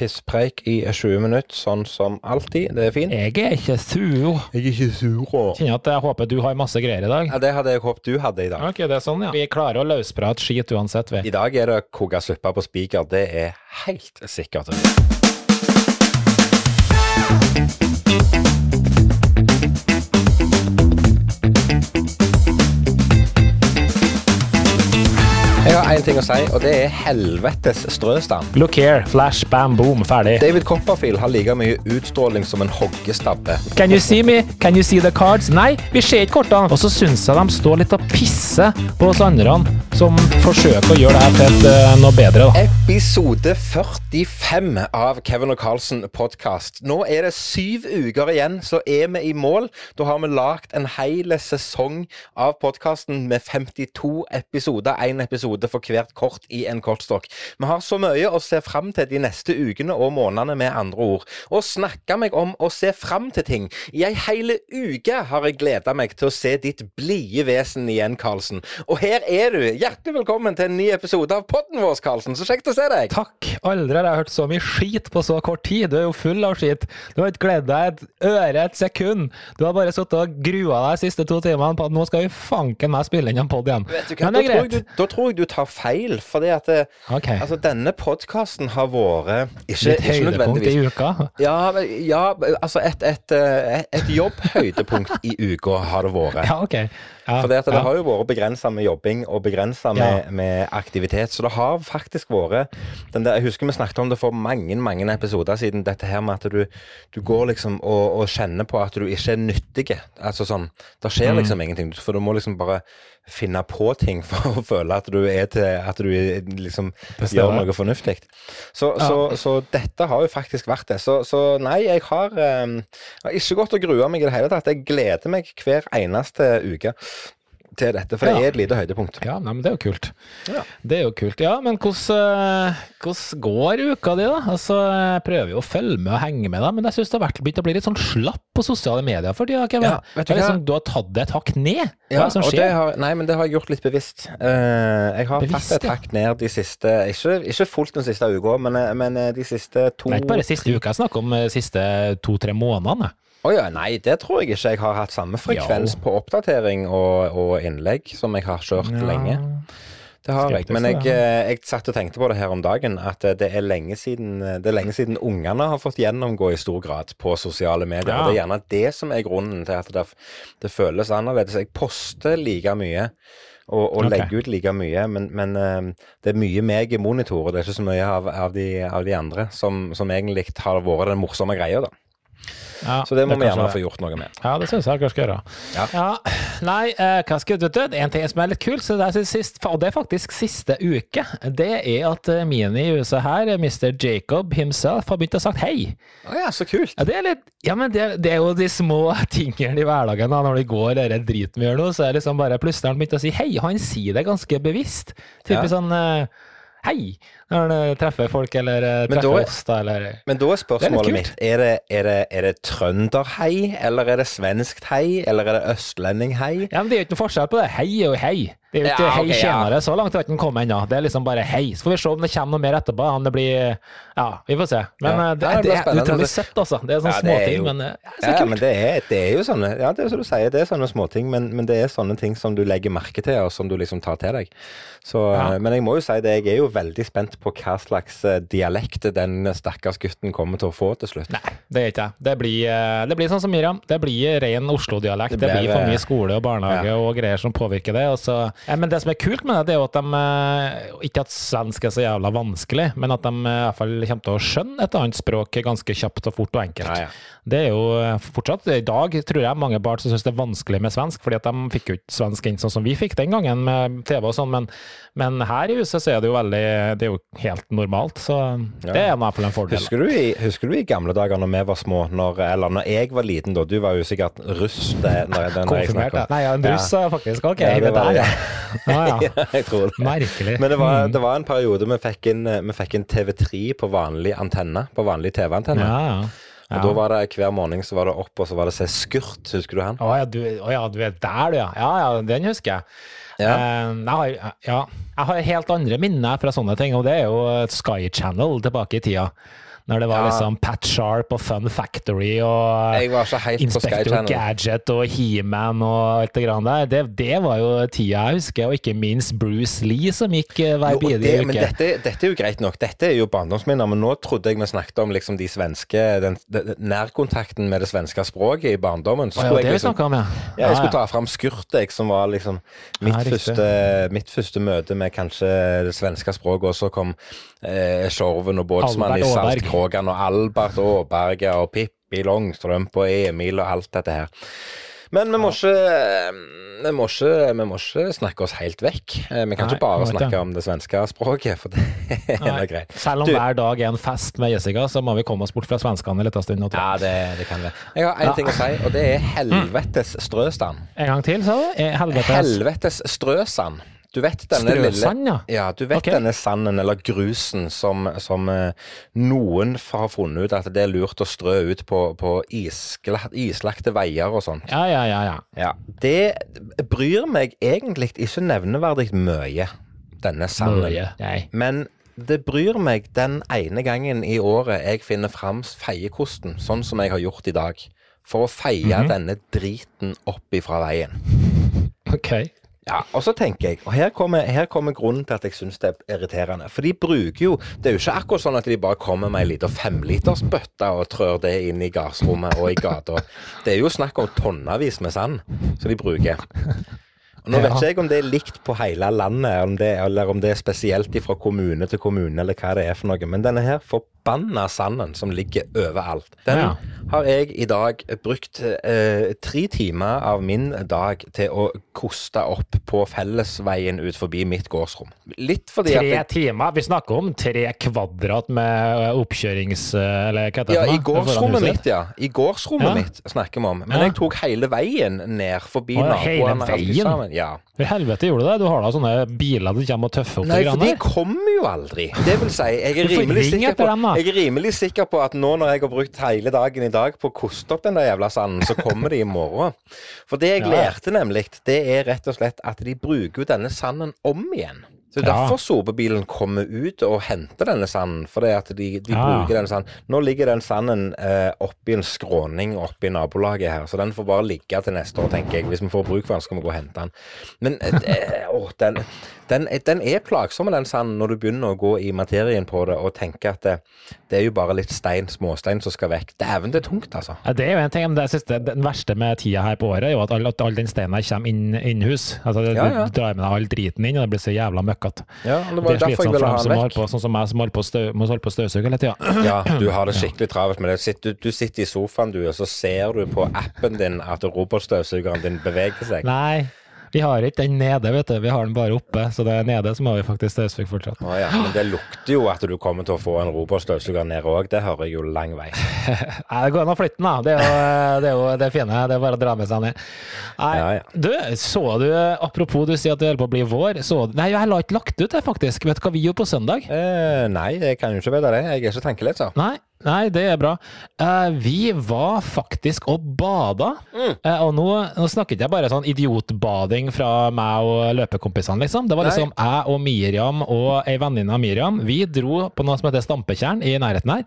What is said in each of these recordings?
pisspreik i 20 minutter, sånn som alltid. Det er fint. Jeg er ikke sur. Jeg er ikke sur. Kjenner at jeg håper du har masse greier i dag. Ja, det hadde jeg håpet du hadde i dag. Ok, det er sånn, ja. Vi klarer å løsprate skit uansett, vi. I dag er det koka suppe på spiker. Det er helt sikkert. Én ting å si, og det er helvetes strøstand. Look here, flash, bam, boom, ferdig. David Copperfield har like mye utstråling som en hoggestabbe. Can you see me? Can you see the cards? Nei, vi ser ikke kortene. Og så syns jeg de står litt og pisser på oss andre som forsøker å gjøre det her til uh, noe bedre, da. Episode 45 av Kevin og Carlsen podkast. Nå er det syv uker igjen, så er vi i mål. Da har vi lagd en hel sesong av podkasten med 52 episoder. Én episode for hvert kort i en kortstokk. Vi har så mye å se fram til de neste ukene og månedene, med andre ord. Og snakke meg om å se fram til ting. I ei hele uke har jeg gleda meg til å se ditt blide vesen igjen, Karlsen. Og her er du. Hjertelig velkommen til en ny episode av podden vår, Karlsen. Så kjekt å se deg. Takk. Aldri har jeg hørt så mye skit på så kort tid. Du er jo full av skit. Du har ikke gledet deg et øre et sekund. Du har bare sittet og grua deg de siste to timene på at nå skal vi fanken meg spille inn en pod igjen. Vet du hva, Men det er da, tror jeg greit. du, da tror jeg du tar feil, fordi at det, Ok. altså, denne podkasten har vært ikke, Litt ikke nødvendigvis i uka. ja, ja, altså et, et, eh, et jobbhøydepunkt i uka har det vært. Ja, ok. Ja, For det, at det ja. har jo vært begrensa med jobbing og begrensa med, med aktivitet. Så det har faktisk vært den der, Jeg husker vi snakket om det for mange mange episoder siden. Dette her med at du, du går liksom og, og kjenner på at du ikke er nyttig. Altså sånn Det skjer Mm. liksom ingenting. For du må liksom bare finne på ting for å føle at du er til At du liksom gjør noe fornuftig. Så, så, så dette har jo faktisk vært det. Så, så nei, jeg har, eh, jeg har ikke gått og grua meg i det hele tatt. Jeg gleder meg hver eneste uke til dette, for det er et lite høydepunkt. Ja, nei, men det er jo kult. Ja. Det er jo kult. Ja, men hvordan, eh, hvordan går uka di, da? Altså, jeg prøver jo å følge med og henge med, da, men jeg syns det har begynt å bli litt sånn slapp på sosiale medier for tida. Ja, du liksom, du har tatt det et hakk ned. Hva er det som og det har, nei, men det har jeg gjort litt bevisst. Eh, jeg har Bevisst, tatt et hakk ned de siste Ikke, ikke fullt den siste uka, men, eh, men de siste to Det er ikke bare siste uka, jeg snakker om de siste to-tre månedene. Å ja, nei, det tror jeg ikke. Jeg har hatt samme frekvens Jo. på oppdatering og, og innlegg som jeg har kjørt lenge. Det har jeg. Men jeg, eh, jeg satt og tenkte på det her om dagen, at eh, det er lenge siden Det lenge siden ungene har fått gjennomgå i stor grad på sosiale medier. Ja. Og det er gjerne det som er grunnen til at det, det føles annerledes. Jeg poster like mye. Og, og okay. legger ut like mye, men, men eh, det er mye meg i monitor, og det er ikke så mye av, av, de, av de andre som, som egentlig har vært den morsomme greia, da. Ja, Så det må vi er gjerne det. få gjort noe med. Ja, det syns jeg dere skal gjøre. Ja. Nei, eh, hva skal jeg du, En ting som er litt kult, så det er, sist, og det er faktisk siste uke, det er at eh, Mini i huset her, Mr. Jacob himself, har begynt å sagt hei. Å ja, så kult. Ja, det er litt Ja, men det, det er jo de små tingene i hverdagen, da, når det går den driten vi gjør nå, så er det liksom bare plutselig han begynt å si hei. Han sier det ganske bevisst. Ja. Typisk sånn eh, hei, når han treffer folk, eller eh, treffer da- oss, da, eller Men da er spørsmålet er mitt er det, er, det, er det trønderhei, eller er det svenskt hei, eller er det østlending hei? Ja, men det er jo ikke noe forskjell på det. Hei og hei. Det er jo ikke Ja, hei tjenere ja. Så langt har ikke den kommet ennå. Det er liksom bare hei. Så får vi se om det kommer noe mer etterpå. Om det blir Ja, vi får se. Men Ja. eh, det, Nei, det det er utrolig søtt, altså. Det er sånne Ja, det er småting, jo- men eh, ja, så kult. men det er, det er jo sånne Ja, det er som du sier, det er sånne småting, men, men det er sånne ting som du legger merke til, og som du liksom tar til deg. Så, Ja. Men jeg må jo si det, jeg er jo veldig spent på hva slags eh, dialekt den stakkars gutten kommer til å få til slutt. Nei, det er ikke jeg. Det blir, eh, det blir sånn som Miriam. Det blir ren Oslo-dialekt. Det Det, blir, for eh, mye skole og barnehage og greier som påvirker det. Og så, ja, men det som er kult med det, det er jo at de eh, Ikke at svensk er så jævla vanskelig, men at de eh, i hvert fall kommer til å skjønne et annet språk ganske kjapt og fort og enkelt. Ja, ja. Det er jo eh, fortsatt I dag tror jeg mange barn som syns det er vanskelig med svensk, fordi at de fikk jo ikke svensk inn sånn som vi fikk den gangen med TV og sånn, men, men her i huset så er det jo veldig Det er jo helt normalt, så Ja. det er i hvert fall en fordel. Husker du, i, husker du i gamle dager når vi var små, når, eller når jeg var liten da, du var jo sikkert russ det, når, når Konfirmert, ja. Nei, ja, en russ er faktisk ok. Ja, det var der, ja. Ah, ja. Ja, jeg tror det. Merkelig. Men det var, Mm. det var en periode vi fikk inn, vi fikk inn TV3 på vanlig antenne, på vanlig TV-antenne. Ja, ja. Og Ja. da var det hver morgen så var det opp, og så var det se skurt, husker du han? Å ja, du, å ja, du er der, du, ja. Ja, ja, den husker jeg. Ja. Eh, jeg, har, ja, jeg har helt andre minner fra sånne ting, og det er jo Sky Channel tilbake i tida. Når det var Ja. liksom Pat Sharp og Fun Factory og Sky Inspector Gadget og He-Man og alt det grann der. Det, det var jo tida jeg husker, og ikke minst Bruce Lee som gikk eh, hver og bidige uke. men dette, dette er jo greit nok. Dette er jo barndomsminner. Men nå trodde jeg vi snakket om liksom de svenske den, den, nærkontakten med det svenske språket i barndommen. Så Å, ja, det jeg vi liksom snakket om, ja. ja, jeg skulle ta fram Skurtek, som var liksom mitt, første, mitt første møte med kanskje det svenske språket. Og så kom eh, Sjorven og båtsmann i Saltkråkan og Albert Aaberge og Pippi Longstrømpe og Emil og alt dette her. Men vi må ikke vi må ikke, vi må ikke snakke oss helt vekk. Eh, Vi kan Nei, ikke bare snakke om det svenske språket, for det er Nei. greit. Selv om Du- hver dag er en fest med Jessica, så må vi komme oss bort fra svenskene en liten stund. nå, jeg. Ja, det, det kan vi. Jeg har én Ja. ting å si, og det er helvetes strøsand. En gang til, sa du? Eh, Helvetes Helvetes strøsand. Du vet denne Strøsand, lille ja. Ja, du vet okay. denne sanden, eller grusen, som, som eh, noen har funnet ut at det er lurt å strø ut på, på islagte veier og sånt. Ja, ja, ja. ja. Ja. Det bryr meg egentlig ikke nevneverdig mye, denne sanden. Møye. Nei. Men det bryr meg den ene gangen i året jeg finner fram feiekosten, sånn som jeg har gjort i dag. For å feie Mhm. denne driten opp ifra veien. Ok. Ja, og så tenker jeg, og her kommer, her kommer grunnen til at jeg syns det er irriterende. For de bruker jo Det er jo ikke akkurat sånn at de bare kommer med ei lita femlitersbøtte og trør det inn i gardsrommet og i gata. Det er jo snakk om tonnevis med sand som de bruker. Og Nå vet ikke jeg om det er likt på hele landet, om det, eller om det er spesielt fra kommune til kommune, eller hva det er for noe. Men denne her forbanna sanden som ligger overalt, den Ja. har jeg i dag brukt eh, tre timer av min dag til å koste opp på fellesveien ut forbi mitt gårdsrom. Litt fordi at Tre timer? Vi snakker om tre kvadrat med oppkjørings... Eller hva heter det? ja, i gårdsrommet mitt, ja. I gårdsrommet Ja. mitt snakker vi om. Men Ja. jeg tok hele veien ned forbi Å, ja, hele veien? Ja. I helvete gjorde du det? Du har da sånne biler du kommer og tøffer opp Nei, for de kommer jo aldri. Det vil si, jeg er rimelig sikker på. Jeg er rimelig sikker på at nå når jeg har brukt hele dagen i dag på å koste opp den der jævla sanden, så kommer de i morgen. For det jeg Ja, lærte nemlig, det er rett og slett at de bruker jo denne sanden om igjen. Så. Derfor sopebilen kommer ut og henter denne sanden. For det at de, de Ja. bruker den sanden. Nå ligger den sanden eh, oppi en skråning oppi nabolaget her, så den får bare ligge til neste år, tenker jeg. Hvis vi får bruk for den, skal vi gå og hente den. Men eh, å, den, den, den er plagsom, den sanden, når du begynner å gå i materien på det og tenke at det, det er jo bare litt stein, småstein som skal vekk. Dæven, det er tungt, altså. Ja, det er jo en ting, men det synes den verste med tida her på året er jo at all, at all den steinen her kommer inn innhus. Altså, det- Ja, ja. Du drar med deg all driten inn, og det blir så jævla møkkete. Ja, det var det derfor jeg ville ha den vekk. på, sånn som meg, som holder på å må holde på å støvsuge hele tida. Ja, du har det skikkelig travelt med det. Sitt- Du, du sitter i sofaen, du, og så ser du på appen din at robotstøvsugeren din beveger seg. Nei, vi har ikke den nede, vet du. Vi har den bare oppe, så det er nede som har vi faktisk støvsuge fortsatt. Å ja, men det lukter jo at du kommer til å få en robotstøvsuger ned òg. Det hører jeg jo lang vei. Nei, det går an å flytte den, da. Det er jo det, er jo det fine. Det er bare å dra med seg ned. Nei, Ja, ja. du, så du Apropos du sier at det holder på å bli vår. Så, du- nei, jeg la ikke lagt ut det, faktisk. Vet du hva vi gjorde på søndag? Eh, nei, jeg kan jo ikke vite det. Jeg er ikke tenkeleser. Nei, nei, det er bra. Uh, vi var faktisk og bada. Mm. Uh, og nå, nå snakket jeg bare sånn idiotbading fra meg og løpekompisene, liksom. Det var Nei. liksom jeg og Miriam og ei venninne av Miriam. Vi dro på noe som heter Stampetjern i nærheten her.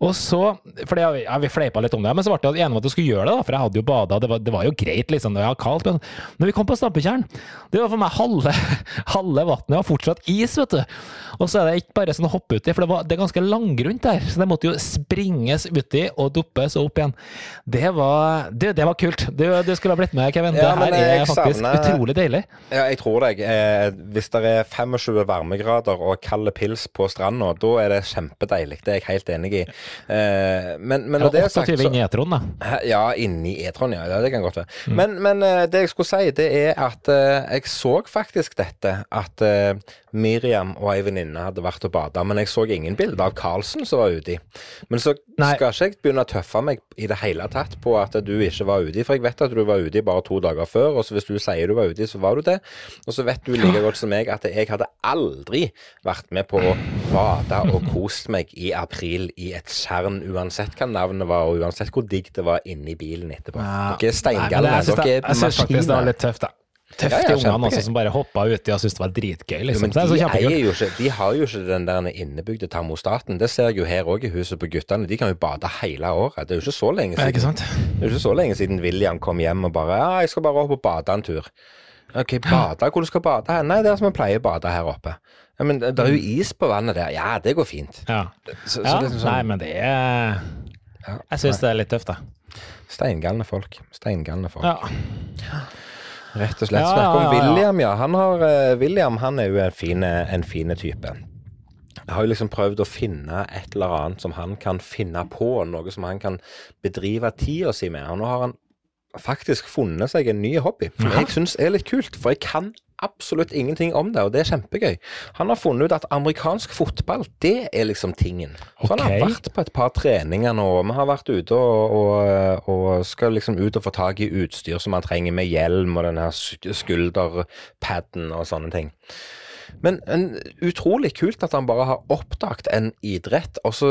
Og så For det, ja, vi fleipa litt om det, men så ble vi enige om at vi skulle gjøre det, da, for jeg hadde jo bada. Det var, det var jo greit, liksom. Det var kaldt. Men når vi kom på Stampetjern, det var for meg halve, halve vannet var fortsatt is, vet du. Og så er det ikke bare sånn å hoppe uti, for det, var, det er ganske langgrunt der. Så det måtte jo springes uti og duppes og opp igjen. Det var, det, det var kult. Du, du skulle ha blitt med, Kevin. Ja, det her er faktisk savner- utrolig deilig. Ja, jeg tror deg. Eh, hvis det er 25 varmegrader og kald pils på stranda, da er det kjempedeilig. Det er jeg helt enig i. Eh, men, men når det er sagt, 28 så inn i etroen, da. Ja, inni E-tron, ja. Det kan godt være. Mm. Men, men eh, det jeg skulle si, det er at eh, jeg så faktisk dette. At eh, Miriam og ei venninne hadde vært og bada. Men jeg så ingen bilder av Karlsen som var uti. Men så Nei. skal ikke jeg begynne å tøffe meg i det hele tatt på at du ikke var uti. For jeg vet at du var uti bare to dager før, og så hvis du sier du var uti, så var du det. Og så vet du like godt som meg at jeg hadde aldri vært med på å bade og kost meg i april i et tjern, uansett hva navnet var, og uansett hvor digg det var inni bilen etterpå. Dere er Nei, Dere er maskiner. jeg syns faktisk det var litt tøft, da. Ja, de ungene også, som bare hoppa uti og syntes det var dritgøy. Jo, Liksom. så de, jo ikke, de har jo ikke den der innebygde termostaten. Det ser jeg jo her òg i huset på guttene. De kan jo bade hele året. Det er jo ikke så lenge siden. Det er jo ikke så lenge siden William kom hjem og bare Ja, jeg skal bare opp og bade en tur. Ok, bade? Hvor du skal bade hen? Nei, er som vi pleier å bade her oppe. Ja, men det er jo is på vannet der. Ja, det går fint. Ja. Så, så ja. liksom liksom Nei, sånn men det er Jeg syns det er litt tøft, da. Steingalne folk. Steingalne folk. Ja. Rett og slett. Ja, Snakk om ja, ja, ja. William, ja. Han, har, eh, William han er jo en fine, en fine type. Jeg har jo liksom prøvd å finne et eller annet som han kan finne på, noe som han kan bedrive tida si med. Og nå har han faktisk funnet seg en ny hobby, som Jaha. jeg syns er litt kult. For jeg kan absolutt ingenting om det, og det er kjempegøy. Han har funnet ut at amerikansk fotball, det er liksom tingen. Så han har vært på et par treninger nå, vi har vært ute og, og, og skal liksom ut og få tak i utstyr som han trenger, med hjelm og den her skulderpadden og sånne ting. Men en, utrolig kult at han bare har oppdaget en idrett, og så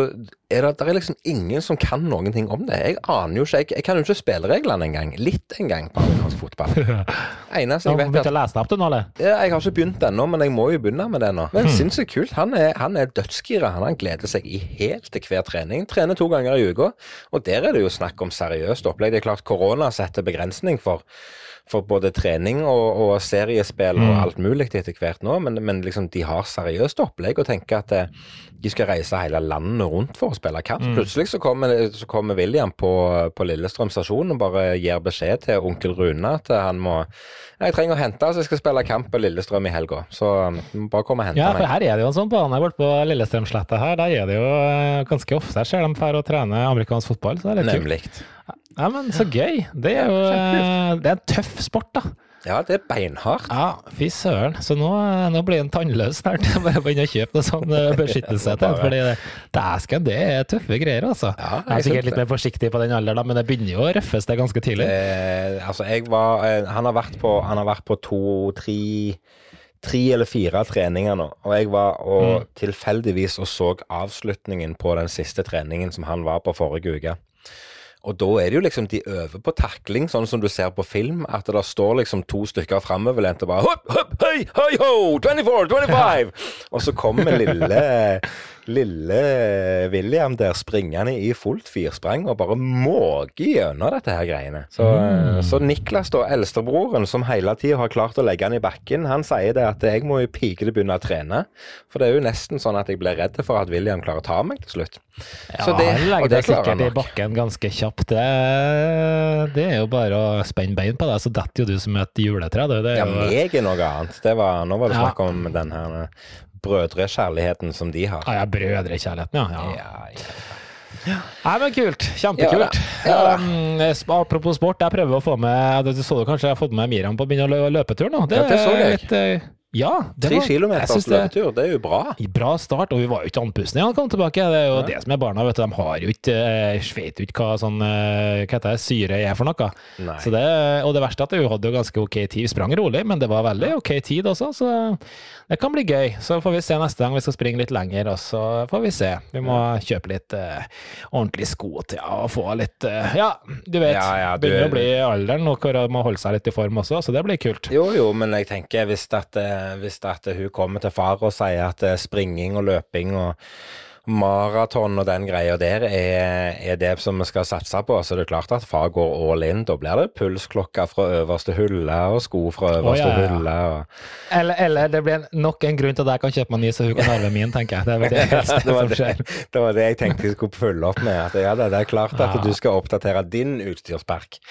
er det, det er liksom ingen som kan noen ting om det. Jeg aner jo ikke, jeg, jeg kan jo ikke spillereglene engang. Litt engang på amerikansk fotball. Eneste jeg vet er å lese opp, det nå, eller? ja, jeg har ikke begynt ennå, men jeg må jo begynne med det nå. Men sinnssykt kult. Han er, han er dødsgira. Han, han gleder seg i helt til hver trening. Trener to ganger i uka. Og der er det jo snakk om seriøst opplegg. Det er klart korona setter begrensning for, for både trening og, og seriespill og alt mulig etter hvert nå, men, men liksom de har seriøst opplegg og tenker at eh, de skal reise hele landet rundt for å spille kamp. Plutselig så kommer, så kommer William på, på Lillestrøm stasjon og bare gir beskjed til onkel Rune at han må Jeg trenger å hente, så jeg skal spille kamp på Lillestrøm i helga. Så um, bare komme og hente Ja, for her er det jo en sånn bane borte på Lillestrømsletta her. Der er det jo eh, ganske ofte jeg ser dem drar og trener amerikansk fotball. Så det er litt Nemlig. kult. Ja, men så gøy. Det er jo det er en tøff sport, da. Ja, det er beinhardt. Ja, fy søren. Så nå, nå blir han tannløs snart. Bare begynne å kjøpe noe sånn eh, beskyttelse til. Fordi det, dæsken, det er tøffe greier, altså. Ja, jeg er sikkert litt mer forsiktig på den alderen, men det begynner jo å røffes det ganske tidlig. Eh, altså, jeg var eh, Han har vært på, han har vært på to, tre Tre eller fire treninger nå, og jeg var og tilfeldigvis og så avslutningen på den siste treningen som han var på forrige uke. Og da er det jo liksom de øver på takling, sånn som du ser på film. At det står liksom to stykker framoverlent og bare hopp, hopp, hei, hei, ho, 24, 25! Og så kommer lille, lille William der springende i fullt firsprang og bare måker gjennom dette her greiene. Så, så Niklas, da, eldstebroren, som hele tida har klart å legge han i bakken, han sier det at jeg må jo pikelig begynne å trene. For det er jo nesten sånn at jeg blir redd for at William klarer å ta meg til slutt. Ja, Så det- han legger det deg sikkert i bakken ganske kjapt. Det, det er jo bare å spenne bein på deg, så detter jo du som et juletre. Det, Det Ja, meg er noe annet. Det var, nå var det snakk om den her eh, brødrekjærligheten som de har. Ah, ja, brødrekjærligheten, ja. ja. Ja, ja. Nei, men kult. Kjempekult. Ja. Ja. Um, apropos sport, jeg prøver å få med Du så det kanskje jeg har fått med Miriam på å begynne å løpe tur nå? Det så er litt, eh, ja, Tre kilometer løpetur, det er jo bra. Bra start, og vi var jo ikke andpustne da han kom tilbake. Det er jo Ja. det som er barna, vet du. De har jo ikke eh, vet jo ikke hva sånn eh, hva heter det, syre er for noe. Så det, og det verste er at hun hadde jo ganske ok tid. Vi sprang rolig, men det var veldig ok tid også, så det kan bli gøy. Så får vi se neste gang vi skal springe litt lenger, og så får vi se. Vi må kjøpe litt uh, ordentlige sko til ja, og få litt uh, Ja, du vet. Ja, ja, du- begynner å bli alderen, og hvor må holde seg litt i form også, så det blir kult. Jo, jo, men jeg tenker hvis, at, eh, hvis at hun kommer til far og sier at eh, springing og løping og maraton og den greia der er, er det som vi skal satse på, så det er klart at far går all in. Da blir det pulsklokke fra øverste hylle og sko fra øverste ja, ja. hylle. Og, Eller, eller det blir nok en grunn til at jeg kan kjøpe meg ny, så hun kan arve min, tenker jeg. Det er vel det eneste det, var det, det var det jeg tenkte jeg skulle følge opp med. At ja, det, er klart at du skal oppdatere din utstyrspark.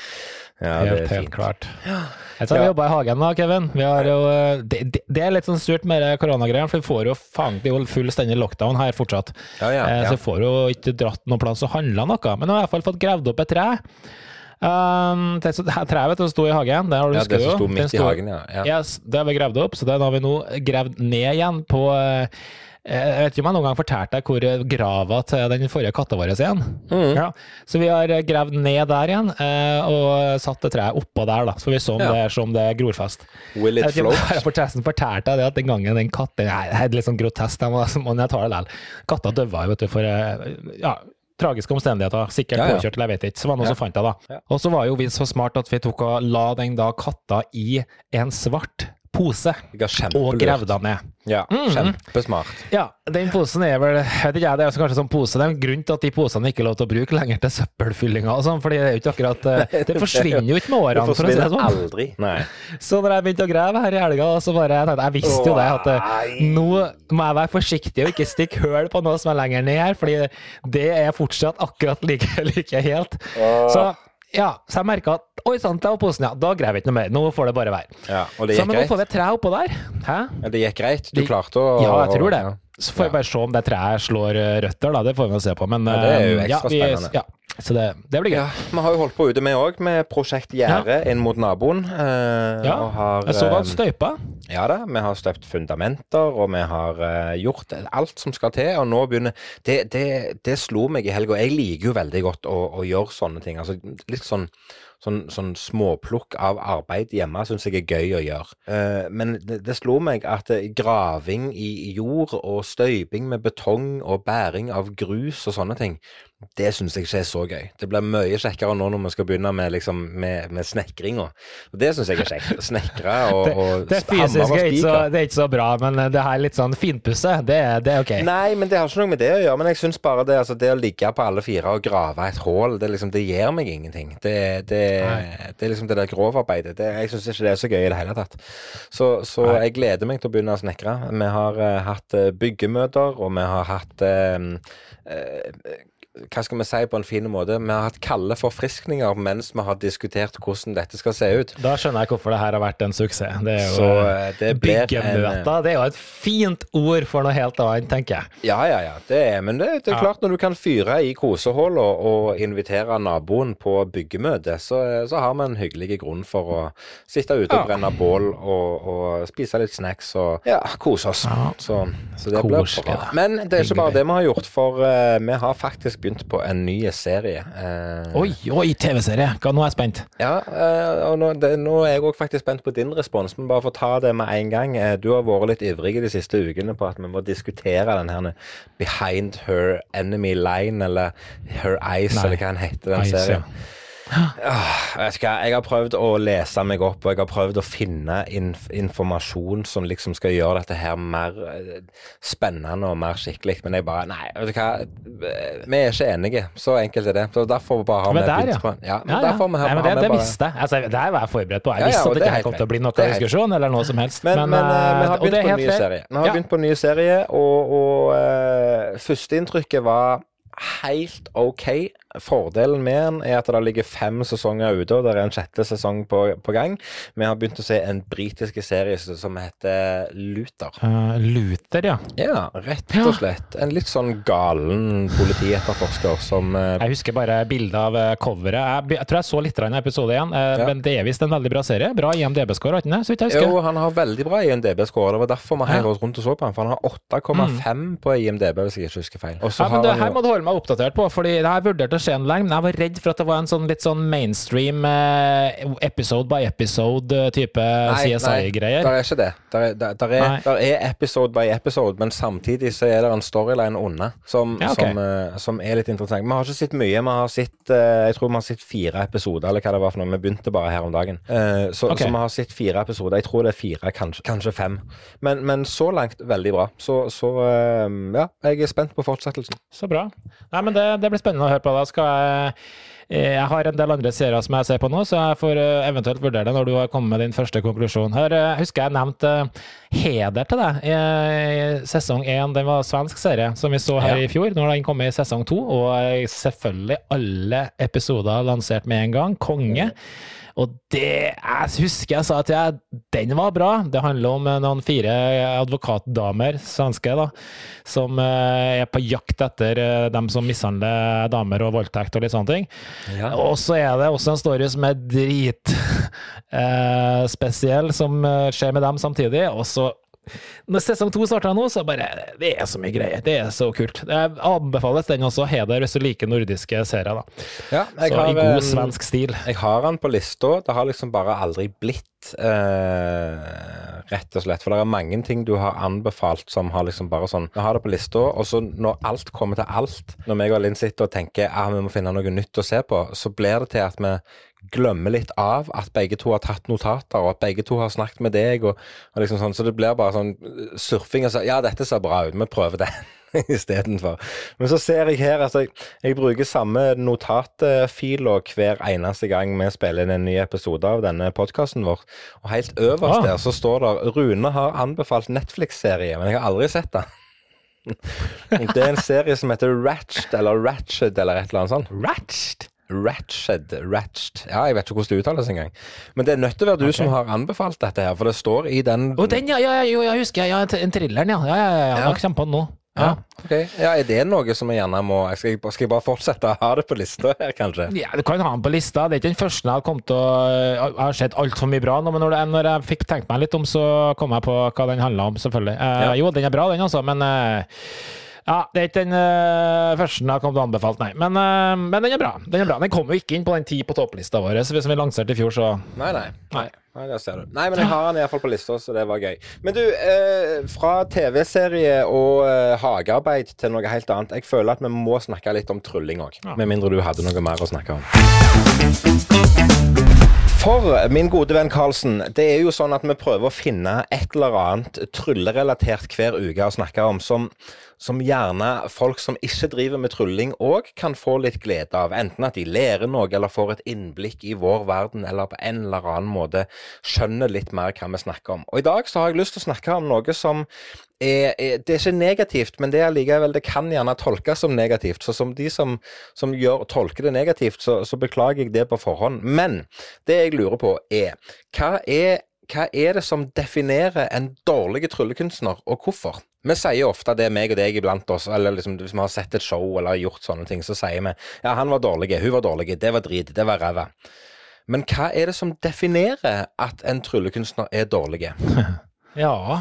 Ja, det Helt, helt klart. Jeg har Ja. jobba i hagen da, Kevin. Vi har jo, eh, det, det, er litt sånn surt med koronagreiene, for vi får jo faen det er jo fullstendig lockdown her fortsatt. Ja, ja, Eh. Så vi får jo ikke dratt noen plass og handla noe. Men jeg har i hvert fall fått gravd opp et tre. Um, det, treet som sto i hagen, det har du ja, husker det som sto midt i hagen, ja. ja. Yes, det har vi gravd opp, så den har vi nå gravd ned igjen på eh, Jeg vet ikke om jeg noen gang fortalte deg hvor eh, grava til den forrige katta vår er. Mm. Ja, så vi har eh, gravd ned der igjen, eh, og satt det treet oppå der, da. Så vi så om, Ja. det, er, som det er gror fast. Will it om float? jeg fortalte jeg det at den gangen den katten Nei, det er litt sånn grotesk, men jeg tar det likevel. Katta døde jo, vet du, for eh, ja, tragiske omstendigheter. Sikkert Ja, ja. påkjørt, eller jeg vet ikke. Så var det noe Ja. som fant jeg, da. Og så var jo vi så smart at vi tok og la den da katta i en svart pose, og gravde den ned. Ja, mm. kjempesmart. Ja, den posen er vel vet ikke jeg, Det er kanskje sånn pose, det er en grunn til at de posene ikke er lov til å bruke lenger til søppelfyllinga og sånn, fordi det er jo ikke akkurat eh, Det forsvinner jo ikke med årene, for å si det sånn. aldri. Nei. Så når jeg begynte å grave her i helga, så bare jeg tenkte Jeg visste jo det, at eh, nå må jeg være forsiktig og ikke stikke høl på noe som er lenger ned her, fordi det er fortsatt akkurat like, like helt. Så ja, så jeg merka at Oi sann, der var posen, ja. Da greier vi ikke noe mer. Nå får det bare være. Ja, og det Så gikk men nå får vi et tre oppå der. Hæ? Ja, det gikk greit? Du klarte å Ja, jeg tror det. Så får vi bare se om det treet slår eh, røtter, da. Det får vi se på. Men Ja, det er jo ekstra ja, vi- spennende. Ja, så det, det blir gøy. Ja, vi har jo holdt på ute vi òg, med prosjekt Gjerde inn mot naboen. eh, Ja, har, Jeg så du hadde støypa. Ja da, vi har støpt fundamenter, og vi har eh, gjort alt som skal til. Og nå begynner Det, det, det slo meg i helga. Jeg liker jo veldig godt å, å gjøre sånne ting. Altså litt sånn Sånn, sånn småplukk av arbeid hjemme syns jeg er gøy å gjøre. Eh, men det, det slo meg at eh, graving i jord og støyping med betong og bæring av grus og sånne ting, det syns jeg ikke er så gøy. Det blir mye kjekkere nå når vi skal begynne med, liksom, med, med snekringa. Og Det syns jeg er kjekt. Snekre og, og hammer og er spiker. det er ikke så bra, men eh, det her litt sånn finpusse, det, det er ok. Nei, men det har ikke noe med det å gjøre. Men jeg syns bare det, altså, det å ligge på alle fire og grave et hull, det, liksom, det gir meg ingenting. Det, det, det er liksom det der grovarbeidet. Det, jeg syns ikke det er så gøy i det hele tatt. Så, så jeg gleder meg til å begynne å snekre. Vi har uh, hatt eh, byggemøter, og vi har hatt uh, hva skal vi si på en fin måte? Vi har hatt kalde forfriskninger mens vi har diskutert hvordan dette skal se ut. Da skjønner jeg hvorfor det her har vært en suksess. Det er jo Så eh, eh, det Byggemøter, det er jo et fint ord for noe helt annet, tenker jeg. Ja, ja, ja. Det er, men det, det er Ja. klart når du kan fyre i kosehull og, invitere naboen på byggemøte, så, så har vi en hyggelig grunn for å sitte ute og Ja. brenne bål og, og spise litt snacks og ja, kose oss. Ja. Så, så det blir bra. Men det er ikke bare det vi har gjort, for uh, vi har faktisk begynt på en ny serie. Eh, Oi, oi, TV-serie! Nå er jeg spent. Ja, eh, og nå, det, nå er jeg òg faktisk spent på din respons, men bare for å ta det med en gang. eh, Du har vært litt ivrig de siste ukene på at vi må diskutere den her Behind Her Enemy Line, eller Her Eyes, Nei. eller hva den heter, den Ice, serien. Ah, vet du hva, Jeg har prøvd å lese meg opp, og jeg har prøvd å finne inf informasjon som liksom skal gjøre dette her mer eh, spennende og mer skikkelig, men jeg bare Nei, vet du hva. eh, Vi er ikke enige. Så enkelt er det. Så derfor bare har vi begynt ja. på Ja, men Ja, ja. har Nei, men det, det bare visste jeg. Altså, det her var jeg forberedt på. Jeg visste at det ikke kom til å bli noe diskusjon eller noe som helst. Men, men, eh, vi har begynt på en ny serie. Vi har begynt på en ny serie, og, og uh, førsteinntrykket var helt OK. Fordelen med den er at det ligger fem sesonger ute, og det er en sjette sesong på, på gang. Vi har begynt å se en britisk serie som heter Luther. Uh, Luther, ja. Ja, rett og slett. En litt sånn galen politietterforsker som uh, Jeg husker bare bildet av eh, coveret. Jeg, jeg tror jeg så litt av episode igjen, uh, Ja. men det er visst en veldig bra serie. Bra IMDb-score, har ikke det? Så vidt jeg husker. Jo, han har veldig bra IMDb-score. Det var derfor vi heiv oss rundt og så på han. For han har 8,5 på IMDb, hvis jeg ikke husker feil. Ja, men det her må du holde meg oppdatert på, fordi jeg her vurdert lenge, men jeg var redd for at det var en sånn litt sånn mainstream eh, episode by episode-type CSI-greier. Det er ikke det. Der er, der, der, er, der er episode by episode, men samtidig så er det en storyline unna som, Ja, okay. som, eh, som er litt interessant. Vi har ikke sett mye. Vi har sett eh, jeg tror vi har sett fire episoder, eller hva det var for noe. Vi begynte bare her om dagen. Eh, så, okay. så vi har sett fire episoder. Jeg tror det er fire, kanskje, kanskje fem. Men, men så langt veldig bra. Så, så eh, ja, jeg er spent på fortsettelsen. Så bra. Nei, men det, det blir spennende å høre på. Da skal jeg eh, Jeg har en del andre serier som jeg ser på nå, så jeg får eh, eventuelt vurdere det når du har kommet med din første konklusjon. Her eh, husker jeg nevnte Heder til deg i sesong én. Den var svensk serie som vi så her Ja. i fjor. Nå har den kommet i sesong to, og selvfølgelig alle episoder lansert med en gang. Konge. Og det Jeg husker jeg sa at jeg, den var bra. Det handler om eh, noen fire advokatdamer, svenske, da, som eh, er på jakt etter eh, dem som mishandler damer og voldtekt og litt sånne ting. Ja. Og så er det også en story som er drit eh, spesiell, som skjer med dem samtidig. Og så når sesong to starter nå, så bare Det er så mye greier. Det er så kult. Det anbefales den også. Heder hvis du liker nordiske serier, da. Ja, Så har, i god eh, svensk stil. Jeg har den på lista. Det har liksom bare aldri blitt eh, rett og slett. For det er mange ting du har anbefalt som har liksom bare sånn Vi har det på lista, og så når alt kommer til alt, når meg og Linn sitter og tenker at vi må finne noe nytt å se på, så blir det til at vi glemmer litt av at begge to har tatt notater, og at begge to har snakket med deg, og, og liksom sånn, så det blir bare sånn surfing og så Ja, dette ser bra ut, vi prøver det. Istedenfor. Men så ser jeg her at jeg, jeg bruker samme notatfiler hver eneste gang vi spiller inn en ny episode av denne podkasten vår. Og helt øverst Ah. der så står det Rune har anbefalt Netflix-serie, men jeg har aldri sett det. Det er en serie som heter Ratched, eller Ratched, eller et eller annet sånt. Ratched? Ratched, Ratched Ja, jeg vet ikke hvordan det uttales engang. Men det er nødt til å være du okay. som har anbefalt dette her, for det står i den Å, den, ja! ja, ja, jo, jeg husker jeg. Ja, en thrilleren, ja. Ja, ja, ja. Ja. Nå kommer på den nå. Ja, Ja. okay. ja, Er det noe som jeg gjerne må skal, jeg- skal jeg bare fortsette å ha det på lista her, kanskje? Ja, Du kan ha den på lista. Det er ikke den første jeg har kommet til å Jeg har sett altfor mye bra nå, men når, det, når jeg fikk tenkt meg litt om, så kom jeg på hva den handla om, selvfølgelig. Eh, Ja. Jo, den er bra, den altså, men eh, ja, Det er ikke den uh, første jeg kommet til å anbefale, nei. Men, uh, men den er bra. Den er bra. Den kom jo ikke inn på den ti på topplista vår, som vi lanserte i fjor, så Nei, nei. Nei. Nei, det ser du. Nei, men jeg har den iallfall på lista, så det var gøy. Men du, uh, fra TV-serie og hagearbeid til noe helt annet. Jeg føler at vi må snakke litt om trylling òg. Ja. Med mindre du hadde noe mer å snakke om. For min gode venn Karlsen, det er jo sånn at vi prøver å finne et eller annet tryllerelatert hver uke å snakke om, som, som gjerne folk som ikke driver med trylling òg kan få litt glede av. Enten at de lærer noe, eller får et innblikk i vår verden, eller på en eller annen måte skjønner litt mer hva vi snakker om. Og i dag så har jeg lyst til å snakke om noe som er, er, det er ikke negativt, men det er likevel, det kan gjerne tolkes som negativt. Så som de som, som gjør, tolker det negativt, så, så beklager jeg det på forhånd. Men det jeg lurer på er, hva er hva er det som definerer en dårlig tryllekunstner, og hvorfor? Vi sier ofte det, meg og deg iblant oss, eller liksom, hvis vi har sett et show eller gjort sånne ting, så sier vi ja, han var dårlig, hun var dårlig, det var drit, det var ræva. Men hva er det som definerer at en tryllekunstner er dårlig? Ja,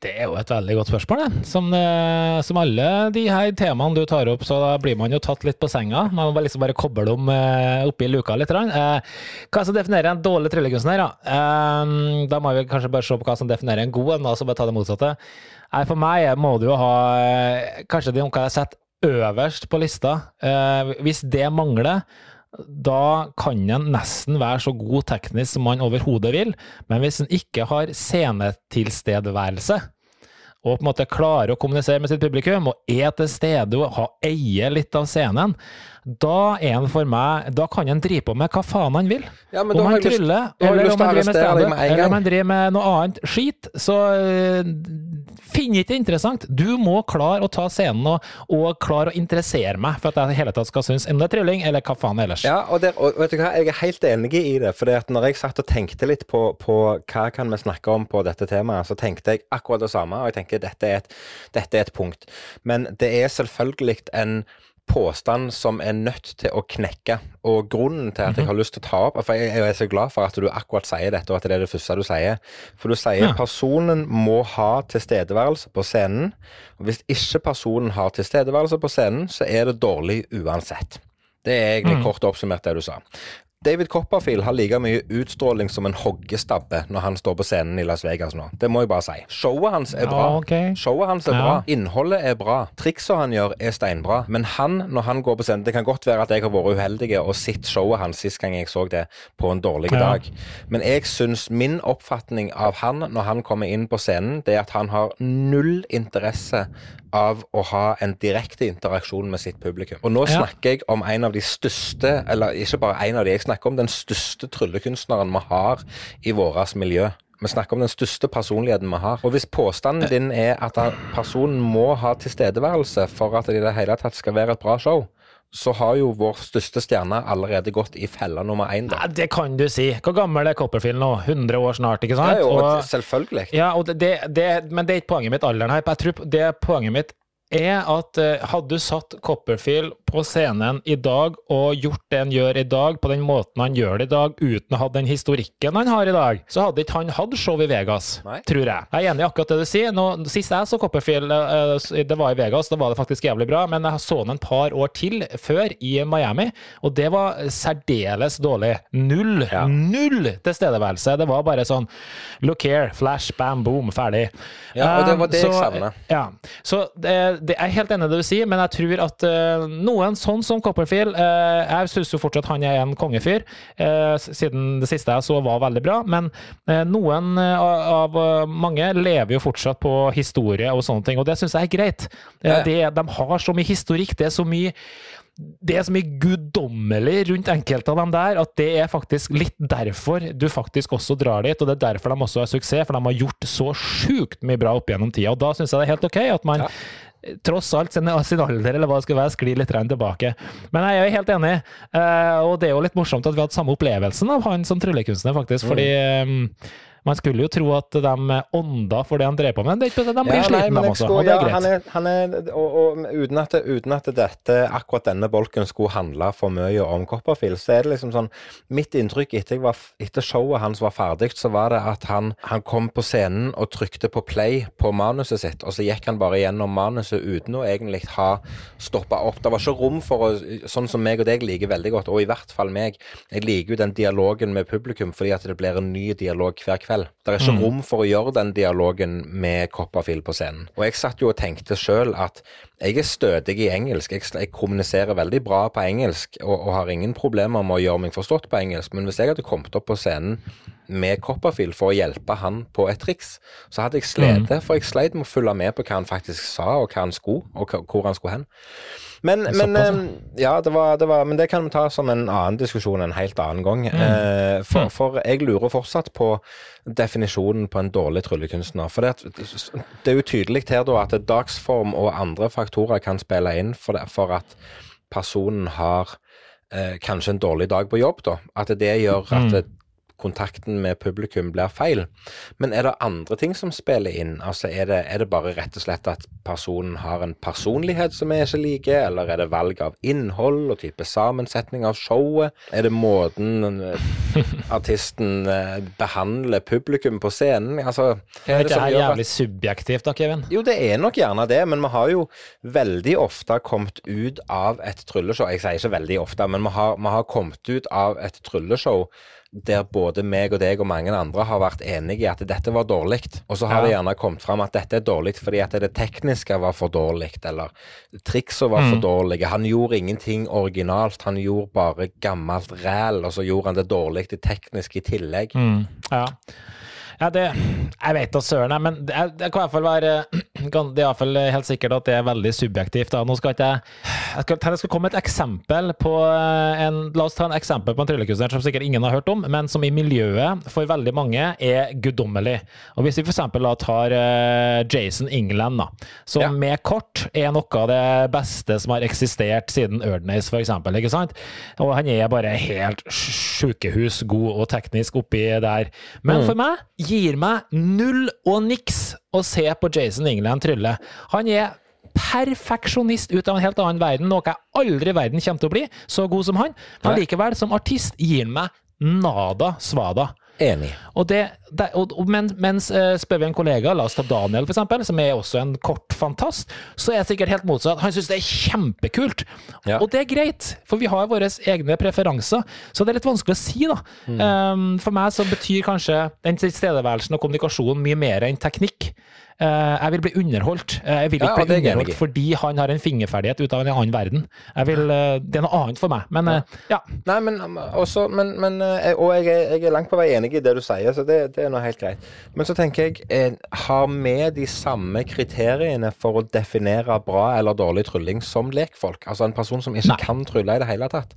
det er jo et veldig godt spørsmål, det. Som, eh, som alle de her temaene du tar opp, så da blir man jo tatt litt på senga. Man må liksom bare koble om eh, oppi luka litt. Hva er hva som definerer en dårlig tryllekunstner, da? Eh, må vi kanskje bare se på hva som definerer en god en, da, så bare ta det motsatte. Nei, for meg må du jo ha kanskje det noe jeg setter øverst på lista. Eh, hvis det mangler, da kan en nesten være så god teknisk som man overhodet vil, men hvis en ikke har scenetilstedeværelse, og på en måte klarer å kommunisere med sitt publikum, og er til stede og eier litt av scenen, da er en for meg Da kan en drive på med hva faen han vil. Ja, men Om han tryller, eller om han driver med standup, eller om han driver med noe annet skit, så uh, finn ikke det interessant. Du må klare å ta scenen og, og klare å interessere meg for at jeg i hele tatt skal synes om det er trylling, eller hva faen ellers. Ja, og, der, og vet du hva, jeg er helt enig i det. For når jeg satt og tenkte litt på, på hva kan vi snakke om på dette temaet, så tenkte jeg akkurat det samme. Og jeg tenker dette er et, dette er et punkt. Men det er selvfølgelig en påstand som er nødt til å knekke. Og grunnen til at jeg har lyst til å ta opp For jeg, jeg er så glad for at du akkurat sier dette, og at det er det første du sier. For du sier Ja. personen må ha tilstedeværelse på scenen. Og hvis ikke personen har tilstedeværelse på scenen, så er det dårlig uansett. Det er egentlig kort oppsummert det du sa. David Copperfield har like mye utstråling som en hoggestabbe når han står på scenen i Las Vegas nå. Det må jeg bare si. Showet hans er bra. Ja, okay. Showet hans er Ja. bra. Innholdet er bra. Triksa han gjør, er steinbra. Men han, når han går på scenen Det kan godt være at jeg har vært uheldig og sett showet hans sist gang jeg så det på en dårlig Ja. dag. Men jeg syns min oppfatning av han når han kommer inn på scenen, det er at han har null interesse av å ha en direkte interaksjon med sitt publikum. Og nå snakker jeg om en av de største, eller ikke bare en av de, jeg snakker om den største tryllekunstneren vi har i vårt miljø. Vi snakker om den største personligheten vi har. Og hvis påstanden din er at personen må ha tilstedeværelse for at det i det hele tatt skal være et bra show, så har jo vår største stjerne allerede gått i fella nummer én. Nei, det kan du si. Hvor gammel er Copperfield nå? 100 år snart, ikke sant? er jo Og- selvfølgelig. Ja, og det, det, det, men det er ikke poenget mitt, alderen her. Jeg tror det poenget mitt er at eh, hadde du satt Copperfield på scenen i dag og gjort det han gjør i dag, på den måten han gjør det i dag, uten å ha den historikken han har i dag, så hadde ikke han hatt show i Vegas, Nei. tror jeg. Jeg er enig i akkurat det du sier. Nå, sist jeg så Copperfield, eh, det var i Vegas, da var det faktisk jævlig bra, men jeg så han et par år til før i Miami, og det var særdeles dårlig. Null, Ja. null tilstedeværelse. Det var bare sånn look here, flash, bam, boom, ferdig. Ja, og det var det jeg savner. Ja, så det, det er helt enig i det du sier, men jeg tror at uh, noen sånn som Copperfield eh, Jeg syns jo fortsatt han er en kongefyr, eh, siden det siste jeg så var veldig bra. Men eh, noen av, mange lever jo fortsatt på historie og sånne ting, og det syns jeg er greit. Det, de har så mye historikk, det er så mye det er så mye guddommelig rundt enkelte av dem der, at det er faktisk litt derfor du faktisk også drar dit, og det er derfor de også har suksess, for de har gjort så sjukt mye bra opp gjennom tida. Og da syns jeg det er helt ok at man Ja. Tross alt sin, sin alder, eller hva det skal være, sklir litt tilbake. Men jeg er jo helt enig, eh, og det er jo litt morsomt at vi har hatt samme opplevelsen av han som tryllekunstner, faktisk, fordi eh, man skulle jo tro at de ånda for det han drev på med, de blir Ja, slitne, de også, skulle- og det er greit. Han er, han er, og, og uten, at, uten at dette, akkurat denne bolken skulle handle for mye om Copperfield, så er det liksom sånn Mitt inntrykk etter, var, etter showet hans var ferdig, så var det at han, han kom på scenen og trykte på play på manuset sitt, og så gikk han bare gjennom manuset uten å egentlig ha stoppa opp. Det var ikke rom for å Sånn som meg og deg liker veldig godt, og i hvert fall meg. Jeg liker jo den dialogen med publikum fordi at det blir en ny dialog hver kveld. Det er ikke rom for å gjøre den dialogen med Copperfield på scenen. Og jeg satt jo og tenkte sjøl at jeg er stødig i engelsk. Jeg, jeg kommuniserer veldig bra på engelsk og, og har ingen problemer med å gjøre meg forstått på engelsk. Men hvis jeg hadde kommet opp på scenen med Copperfield for å hjelpe han på et triks, så hadde jeg slitt. For jeg sleit med å følge med på hva han faktisk sa, og hva han skulle, og hvor han skulle hen. Men, men, eh, ja, det var, det var, men det kan vi ta som en annen diskusjon en helt annen gang. Eh, for, for jeg lurer fortsatt på definisjonen på en dårlig tryllekunstner. For det, det er jo tydelig her da at dagsform og andre faktorer kan spille inn for, det, for at personen har eh, kanskje en dårlig dag på jobb. da. At det gjør at det, kontakten med publikum blir feil. Men er det andre ting som spiller inn? Altså er det, er det bare rett og slett at personen har en personlighet som vi ikke liker, eller er det valg av innhold og type sammensetning av showet? Er det måten eh, artisten eh, behandler publikum på scenen? Altså, Er er det det er jævlig at subjektivt da, Kevin? jo, det er nok gjerne det, men vi har jo veldig ofte kommet ut av et trylleshow Jeg sier ikke veldig ofte, men vi har, vi har kommet ut av et trylleshow der både meg og deg og mange andre har vært enige i at dette var dårlig. Og så har Ja. det gjerne kommet fram at dette er dårlig fordi at det tekniske var for dårlig, eller triksa var for dårlige. Han gjorde ingenting originalt, han gjorde bare gammelt ræl, og så gjorde han det dårlig det tekniske i tillegg. Mm, ja. ja, det Jeg vet da søren, men det, det kan i hvert fall være Det er i hvert fall helt sikkert at det er veldig subjektivt. Da. Nå skal ikke jeg Jeg skal, jeg skal komme et eksempel på eh, en La oss ta en eksempel på en tryllekunstner som sikkert ingen har hørt om, men som i miljøet for veldig mange er guddommelig. Og Hvis vi f.eks. tar eh, Jason England, da, som Ja. med kort er noe av det beste som har eksistert siden Erdnace, f.eks. Ikke sant? Og han er bare helt sjukehus god og teknisk oppi der. Men for meg gir meg null og niks å se på Jason England trylle. Han er perfeksjonist ut av en helt annen verden, noe jeg aldri i verden kommer til å bli så god som han. Men likevel, som artist, gir han meg nada svada. Enig. Og det, det, og, men, mens eh, spør vi en kollega, la oss ta Daniel for eksempel, som er også en kort fantast, så er jeg sikkert helt motsatt. Han syns det er kjempekult. Ja. Og det er greit, for vi har våre egne preferanser. Så det er litt vanskelig å si, da. Mm. Um, for meg så betyr kanskje den tilstedeværelsen og kommunikasjonen mye mer enn teknikk. Uh, jeg vil bli underholdt. Uh, jeg vil ikke ja, bli underholdt fordi han har en fingerferdighet ut av en annen verden. Vil, uh, det er noe annet for meg. Men ja. Nei, men um, også Men, men Og jeg er, jeg er langt på vei enig i det du sier, så det, det er nå helt greit. Men så tenker jeg eh, Har vi de samme kriteriene for å definere bra eller dårlig trylling som lekfolk? Altså en person som ikke Nei. kan trylle i det hele tatt.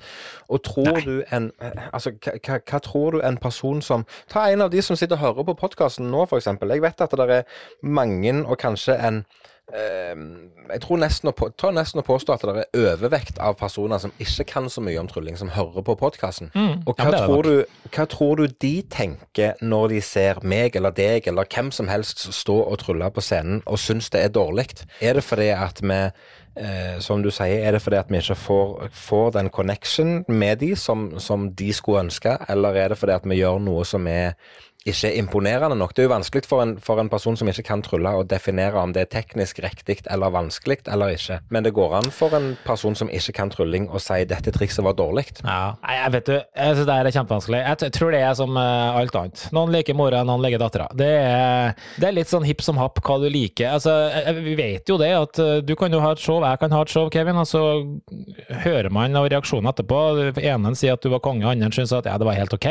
Og tror du en eh, Altså, hva, tror du en person som Ta en av de som sitter og hører på podkasten nå, f.eks. Jeg vet at det er mange, og kanskje en Jeg tror nesten å, på, tar nesten å påstå at det er overvekt av personer som ikke kan så mye om trylling, som hører på podkasten. Mm. Og hva, er tror du, hva tror du de tenker når de ser meg eller deg eller hvem som helst stå og trylle på scenen og syns det er dårlig? Er det fordi at vi Eh, som du sier, er det fordi at vi ikke får, får den connection med de som, som de skulle ønske, eller er det fordi at vi gjør noe som er ikke er imponerende nok. Det er jo vanskelig for en, for en person som ikke kan trylle, å definere om det er teknisk riktig eller vanskelig eller ikke. Men det går an for en person som ikke kan trylling, å si dette trikset var dårlig. Ja. Jeg vet du, jeg synes det er kjempevanskelig. Jeg tror det er som eh, alt annet. Noen liker mora, noen liker dattera. Det, det er litt sånn hipp som happ hva du liker. Altså, eh, vi vet jo det, at eh, du kan jo ha et show, jeg kan ha et show, Kevin, og så hører man av reaksjonen etterpå. Enen sier at du var konge, andre syns at ja, det var helt ok.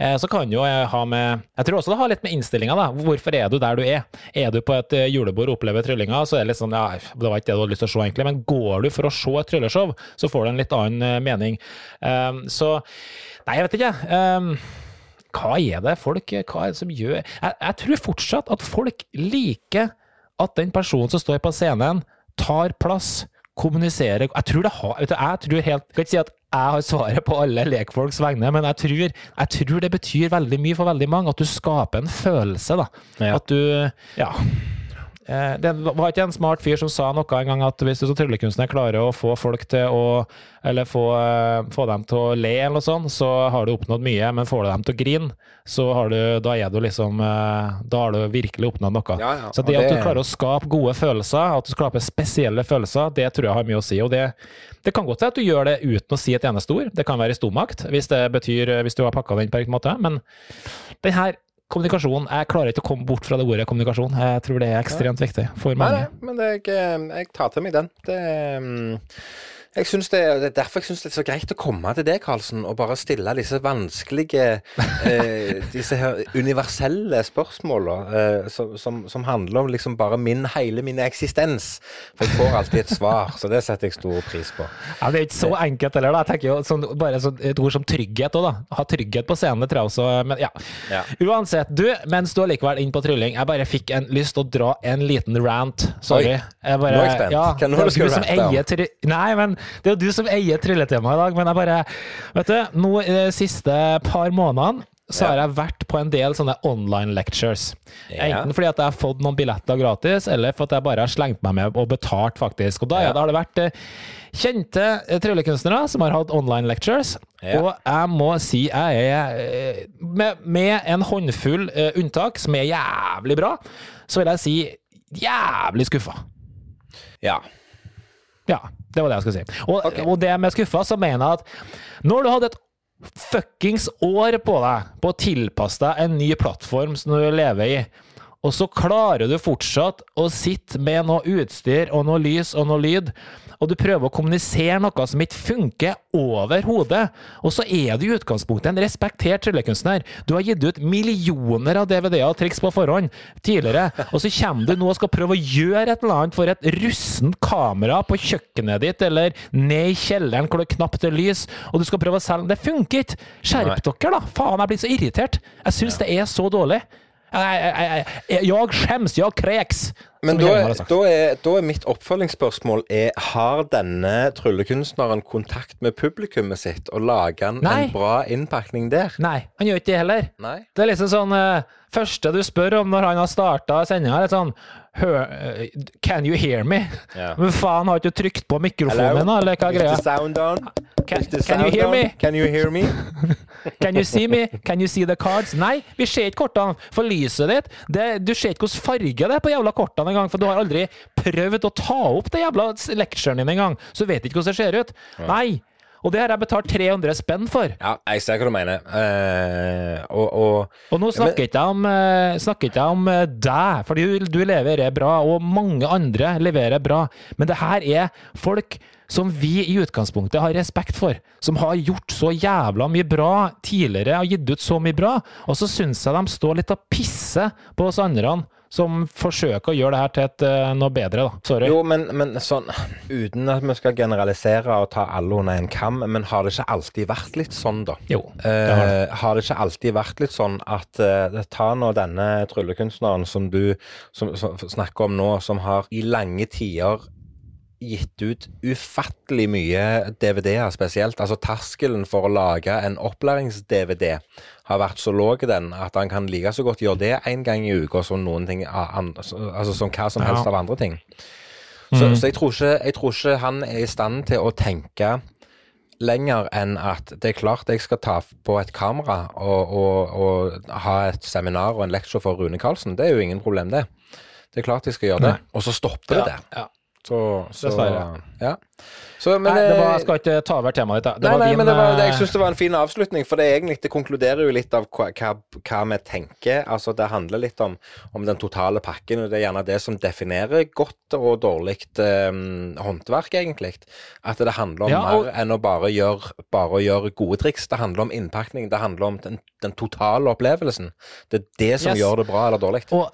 Eh, Så kan jo jeg ha med Jeg tror også det har litt med innstillinga, da. Hvorfor er du der du er? Er du på et eh, julebord og opplever tryllinga, så er det litt sånn ja, det var ikke det du hadde lyst til å se, egentlig. Men går du for å se et trylleshow, så får du en litt annen eh, mening. Um, så Nei, jeg vet ikke. Um, hva er det folk Hva er det som gjør jeg, jeg tror fortsatt at folk liker at den personen som står på scenen, tar plass, kommuniserer Jeg tror det har vet du, Jeg tror helt Jeg kan ikke si at jeg har svaret på alle lekfolks vegne, men jeg tror, jeg tror det betyr veldig mye for veldig mange. At du skaper en følelse, da. Ja. At du Ja. Eh, Det var ikke en smart fyr som sa noe en gang at hvis du som tryllekunstner klarer å få folk til å Eller få, eh, få dem til å le, eller noe sånt, så har du oppnådd mye. Men får du dem til å grine, så har du, da er du liksom eh, Da har du virkelig oppnådd noe. Ja, ja, Så det, det at du klarer å skape gode følelser, at du skaper spesielle følelser, det tror jeg har mye å si. Og det, det kan godt være at du gjør det uten å si et eneste ord. Det kan være i stormakt, hvis det betyr Hvis du har pakka det inn på riktig måte. Men den her kommunikasjonen Jeg klarer ikke å komme bort fra det ordet kommunikasjon. Jeg tror det er ekstremt viktig for mange. nei, men det, jeg, jeg tar til meg den. Det, mm, jeg synes det, det er derfor jeg syns det er så greit å komme til deg, Karlsen, og bare stille disse vanskelige eh, Disse her universelle spørsmåla eh, som, som, som handler om liksom bare min hele min eksistens. For jeg får alltid et svar, så det setter jeg stor pris på. Ja, det er ikke så enkelt heller, da. Jeg tenker jo sånn, bare sånn, et ord som trygghet òg, da. Ha trygghet på scenen, det tror jeg også. Men ja. Ja. Uansett, du, mens du er likevel inn på trylling, jeg bare fikk en lyst til å dra en liten rant. Sorry. Oi. Jeg bare, Nå er jeg spent. Ja, Hva er det du skal du rante om? Nei, men det er jo du som eier trylletemaet i dag, men jeg bare Vet du, nå i de siste par månedene så har jeg vært på en del sånne online lectures. Enten fordi at jeg har fått noen billetter gratis, eller for at jeg bare har slengt meg med og betalt, faktisk. Og da, Ja. da har det vært eh, kjente eh, tryllekunstnere som har hatt online lectures. Ja. Og jeg må si jeg er eh, med, med en håndfull eh, unntak, som er jævlig bra, så vil jeg si jævlig skuffa. Ja. Ja, det var det jeg skulle si. Og, okay. og det med skuffa, så mener jeg at når du hadde et fuckings år på deg på å tilpasse deg en ny plattform som du lever i, og så klarer du fortsatt å sitte med noe utstyr og noe lys og noe lyd, og du prøver å kommunisere noe som ikke funker overhodet, og så er du i utgangspunktet en respektert tryllekunstner. Du har gitt ut millioner av DVD-er og triks på forhånd tidligere, og så kommer du nå og skal prøve å gjøre et eller annet for et russent kamera på kjøkkenet ditt, eller ned i kjelleren hvor det knapt er lys, og du skal prøve å selge Det funker ikke! Skjerp dere, da! Faen, jeg blir så irritert! Jeg syns det er så dårlig. Jeg, jeg, jeg, skjems, jeg kreks! Men da, Helene da, er, da er mitt oppfølgingsspørsmål er, Har denne tryllekunstneren kontakt med publikummet sitt og lager han Nei. en bra innpakning der? Nei, han gjør ikke det heller. Nei? Det er liksom sånn uh, Første du spør om når han har starta sendinga, er sånn Can you hear me? Yeah. Men faen, har ikke du trykt på mikrofonen da, eller hva er greia? Can, can you hear me? Can you hear me? Can you see me? Can you see the cards? Nei, vi ser ikke kortene. For lyset ditt det, Du ser ikke hvilken farge det er på jævla kortene engang, for du har aldri prøvd å ta opp det jævla lecturen din engang, så du vet ikke hvordan det ser ut. Nei. Og det har jeg betalt 300 spenn for. Ja, jeg ser hva du mener. Uh, og, og Og nå snakker ikke jeg om, eh, snakker ikke om eh, deg, for du, du leverer bra, og mange andre leverer bra. Men det her er folk som vi i utgangspunktet har respekt for, som har gjort så jævla mye bra tidligere, har gitt ut så mye bra, og så syns jeg de står litt og pisser på oss andre som forsøker å gjøre det her til et, uh, noe bedre, da. Sorry. Jo, men, men, sånn Uten at vi skal generalisere og ta alle under en kam, men har det ikke alltid vært litt sånn, da? Jo. Det har, det. har, det ikke alltid vært litt sånn at uh, Ta nå denne tryllekunstneren som du som, som snakker om nå, som har i lange tider gitt ut ufattelig mye DVD-er spesielt. Altså terskelen for å lage en opplærings-DVD har vært så lav den at han kan like så godt gjøre det én gang i uka som noen ting altså som hva som helst ja. av andre ting. Så, mm. så jeg, tror ikke, jeg, tror ikke, han er i stand til å tenke lenger enn at det er klart jeg skal ta på et kamera og, og, og ha et seminar og en leksjon for Rune Karlsen. Det er jo ingen problem, det. Det er klart jeg skal gjøre det. Og så stopper det der. Ja. Så, så Dessverre. Ja. Så, men, nei, det var, jeg skal ikke ta over temaet ditt. Det nei, nei, din, men det var, jeg syns det var en fin avslutning, for det, egentlig, det konkluderer jo litt av hva, hva, hva, vi tenker. Altså, Det handler litt om, om, den totale pakken, og det er gjerne det som definerer godt og dårlig um, håndverk, egentlig. At det handler om ja, og... mer enn å bare gjøre, bare gjøre, gode triks. Det handler om innpakning, det handler om den, den totale opplevelsen. Det er det som yes. gjør det bra eller dårlig. Og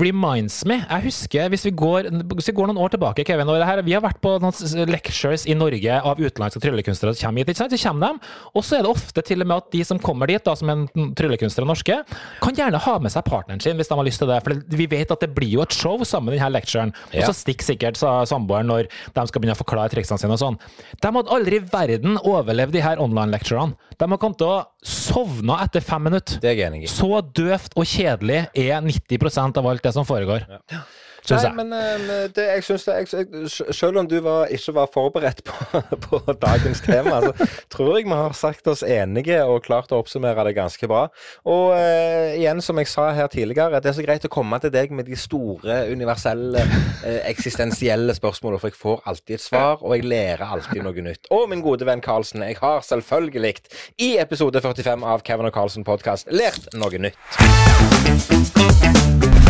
reminds me Jeg husker, hvis vi går, hvis vi går noen år tilbake, Kevin og det her, Vi har vært på noen lectures i Norge av utenlandske tryllekunstnere som kommer hit. ikke sant? Så kommer de, og så er det ofte til og med at de som kommer dit, da, som er tryllekunstnere norske, kan gjerne ha med seg partneren sin hvis de har lyst til det. For vi vet at det blir jo et show sammen med denne lecturen. Og så stikker sikkert samboeren når de skal begynne å forklare triksene sine og sånn. De hadde aldri i verden overlevd de her online-lecturene. De har kommet til å sovne etter fem minutter. Er. Så døvt og kjedelig er 90% av alt det som foregår. Ja. Nei, jeg. men uh, det, jeg synes det, jeg, Selv om du var, ikke var forberedt på, på dagens tema, så tror jeg vi har sagt oss enige og klart å oppsummere det ganske bra. Og uh, igjen, som jeg sa her tidligere, det er så greit å komme til deg med de store, universelle, uh, eksistensielle spørsmålene, for jeg får alltid et svar, og jeg lærer alltid noe nytt. Og min gode venn Karlsen, jeg har selvfølgelig i episode 45 av Kevin og Karlsen podkast lært noe nytt.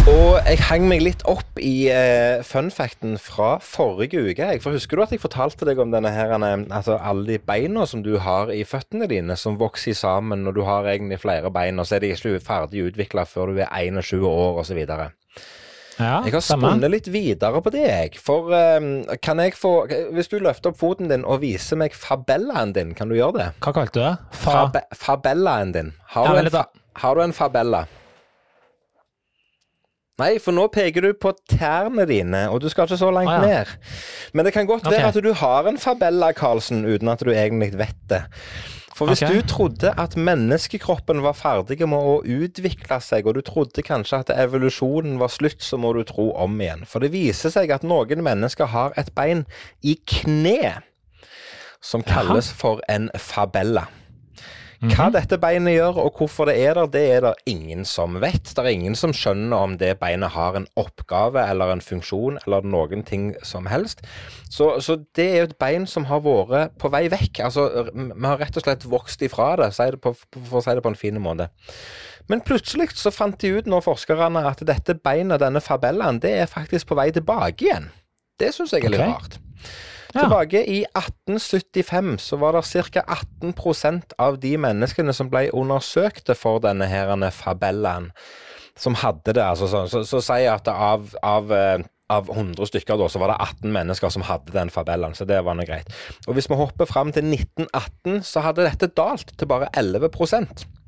Og jeg hang meg litt opp i uh, funfacten fra forrige uke. Jeg. For Husker du at jeg fortalte deg om denne her, altså alle de beina som du har i føttene dine, som vokser sammen når du har egentlig flere bein, og så er de ikke ferdig utvikla før du er 21 år osv. Ja, jeg har spunnet litt videre på det, jeg. For um, kan jeg få Hvis du løfter opp foten din og viser meg fabellaen din, kan du gjøre det? Hva kalte du det? Fa Fabe fabellaen din. Har, ja, du en, har du en fabella? Nei, for nå peker du på tærne dine, og du skal ikke så langt ah, ja. ned. Men det kan godt okay. være at du har en fabella, Karlsen, uten at du egentlig vet det. For hvis okay. du trodde at menneskekroppen var ferdig med å utvikle seg, og du trodde kanskje at evolusjonen var slutt, så må du tro om igjen. For det viser seg at noen mennesker har et bein i kne som kalles for en fabella. Hva mhm. dette beinet gjør, og hvorfor det er der, det er det ingen som vet. Det er ingen som skjønner om det beinet har en oppgave eller en funksjon eller noen ting som helst. Så, så det er jo et bein som har vært på vei vekk. Altså, vi har rett og slett vokst ifra det, for å si det på en fin måte. Men plutselig så fant de ut, nå forskerne, at dette beinet, denne fabellaen, det er faktisk på vei tilbake igjen. Det syns jeg er litt okay. rart. Tilbake i 1875 så var det ca. 18% av de menneskene som ble undersøkte for denne her fabellaen, som hadde det. Altså, så, så, så sier jeg at av, av eh, av 100 stykker da, så var det 18 mennesker som hadde den fabellaen, så det var nå greit. Og Hvis vi hopper fram til 1918, så hadde dette dalt til bare 11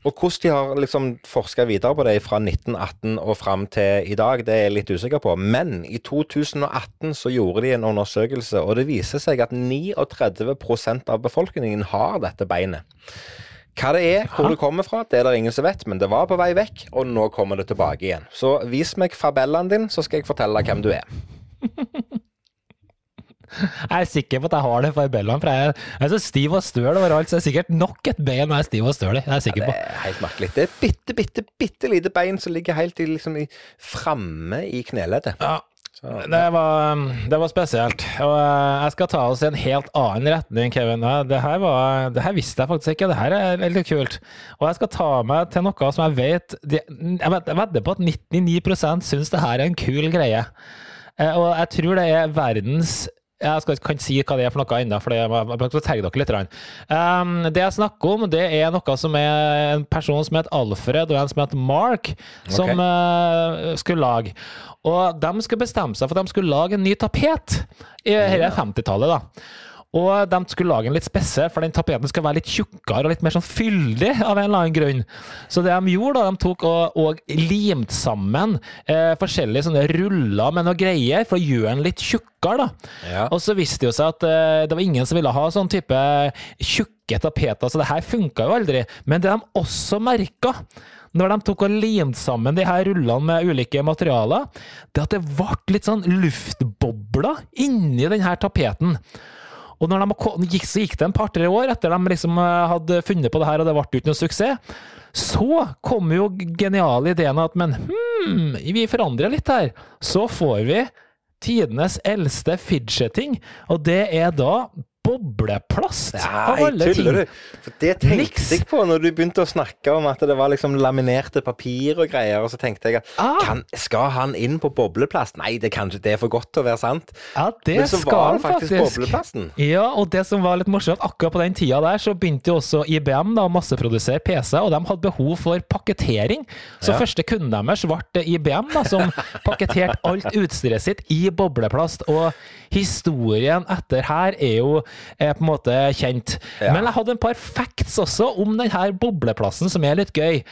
Og hvordan de har liksom forska videre på det fra 1918 og fram til i dag, det er jeg litt usikker på. Men i 2018 så gjorde de en undersøkelse, og det viser seg at 39% av befolkningen har dette beinet. Hva det er, hvor det kommer fra, det er det ingen som vet, men det var på vei vekk, og nå kommer det tilbake igjen. Så vis meg fabellaen din, så skal jeg fortelle hvem du er. Jeg er sikker på at jeg har det for fabellaen, for jeg er så stiv og støl overalt, så det er sikkert nok et bein jeg er stiv og støl i. Det er sikker på. Ja, det er helt merkelig. Det er et bitte, bitte, bitte lite bein som ligger helt i, liksom, framme i kneleddet. Ja, det var, det var, spesielt. Og eh, jeg skal ta oss i en helt annen retning, Kevin. Det her, var, det her visste jeg faktisk ikke. Det her er veldig kult. Og jeg skal ta meg til noe som jeg vet Jeg vedder på at 99% syns det her er en kul greie. Eh, og jeg tror det er verdens Jeg skal, kan ikke si hva det er for noe ennå, for jeg må terge dere litt. Um, det jeg snakker om, det er noe som er en person som heter Alfred, og en som heter Mark, som okay. uh, skulle lage. Og de skulle bestemme seg for at de skulle lage en ny tapet. I Dette er 50-tallet, da. Og de skulle lage en litt spesiell, for den tapeten skal være litt tjukkere og litt mer sånn fyldig, av en eller annen grunn. Så det de gjorde, da, de tok og, og limte sammen eh, forskjellige sånne ruller med noe greier, for å gjøre den litt tjukkere, da. Ja. Og så viste det jo seg at eh, det var ingen som ville ha sånn type tjukke tapeter, så det her funka jo aldri. Men det de også merka, når de tok og limte sammen de her rullene med ulike materialer, det at det ble litt sånn luftbobler inni den her tapeten. Og når de gikk, så gikk det en par-tre år etter de liksom eh, hadde funnet på det her, og det ble ikke noe suksess. Så kom jo geniale ideen at men hmm, vi forandrer litt her. Så får vi tidenes eldste fidgeting, og det er da bobleplast, Nei, tuller du? For det tenkte Niks. jeg på når du begynte å snakke om at det var liksom laminerte papir og greier, og så tenkte jeg at Ah. kan, skal han inn på bobleplast? Nei, det, kan det er for godt til å være sant. Ja, det Men så skal var han faktisk, faktisk. bobleplasten. Ja, og det som var litt morsomt, akkurat på den tida der, så begynte jo også IBM da å masseprodusere PC, og de hadde behov for pakketering. Så Ja. første kunden deres ble IBM, da, som pakketerte alt utstyret sitt i bobleplast. Og historien etter her er jo eh, på en måte kjent. Ja. Men jeg hadde en par facts også om denne bobleplassen som er litt gøy.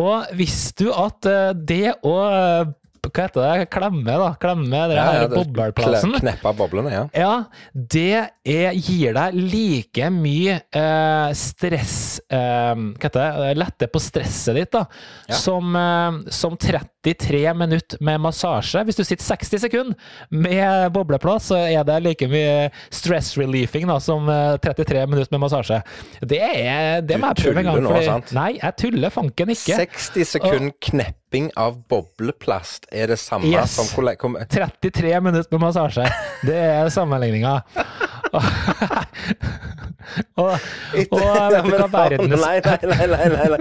Og visste du at eh, det å eh, hva heter det? Klemme, da. Klemme den ja, ja, bobleplassen. Kneppe boblene, ja. Ja, det er, gir deg like mye eh, stress eh, Hva heter det? Lette på stresset ditt, da. Ja. Som, eh, som 33 minutter med massasje. Hvis du sitter 60 sekunder med bobleplass, så er det like mye stress relieving da, som eh, 33 minutter med massasje. Det, er, det må jeg prøve en gang. tuller nå, sant? Nei, jeg tuller fanken ikke. 60 sekunder knepping av bobleplast er det samme Yes. som hvor, 33 minutter med massasje. Det er sammenligninga. og, og vet du hva verdens Nei, nei, nei, nei, nei, nei.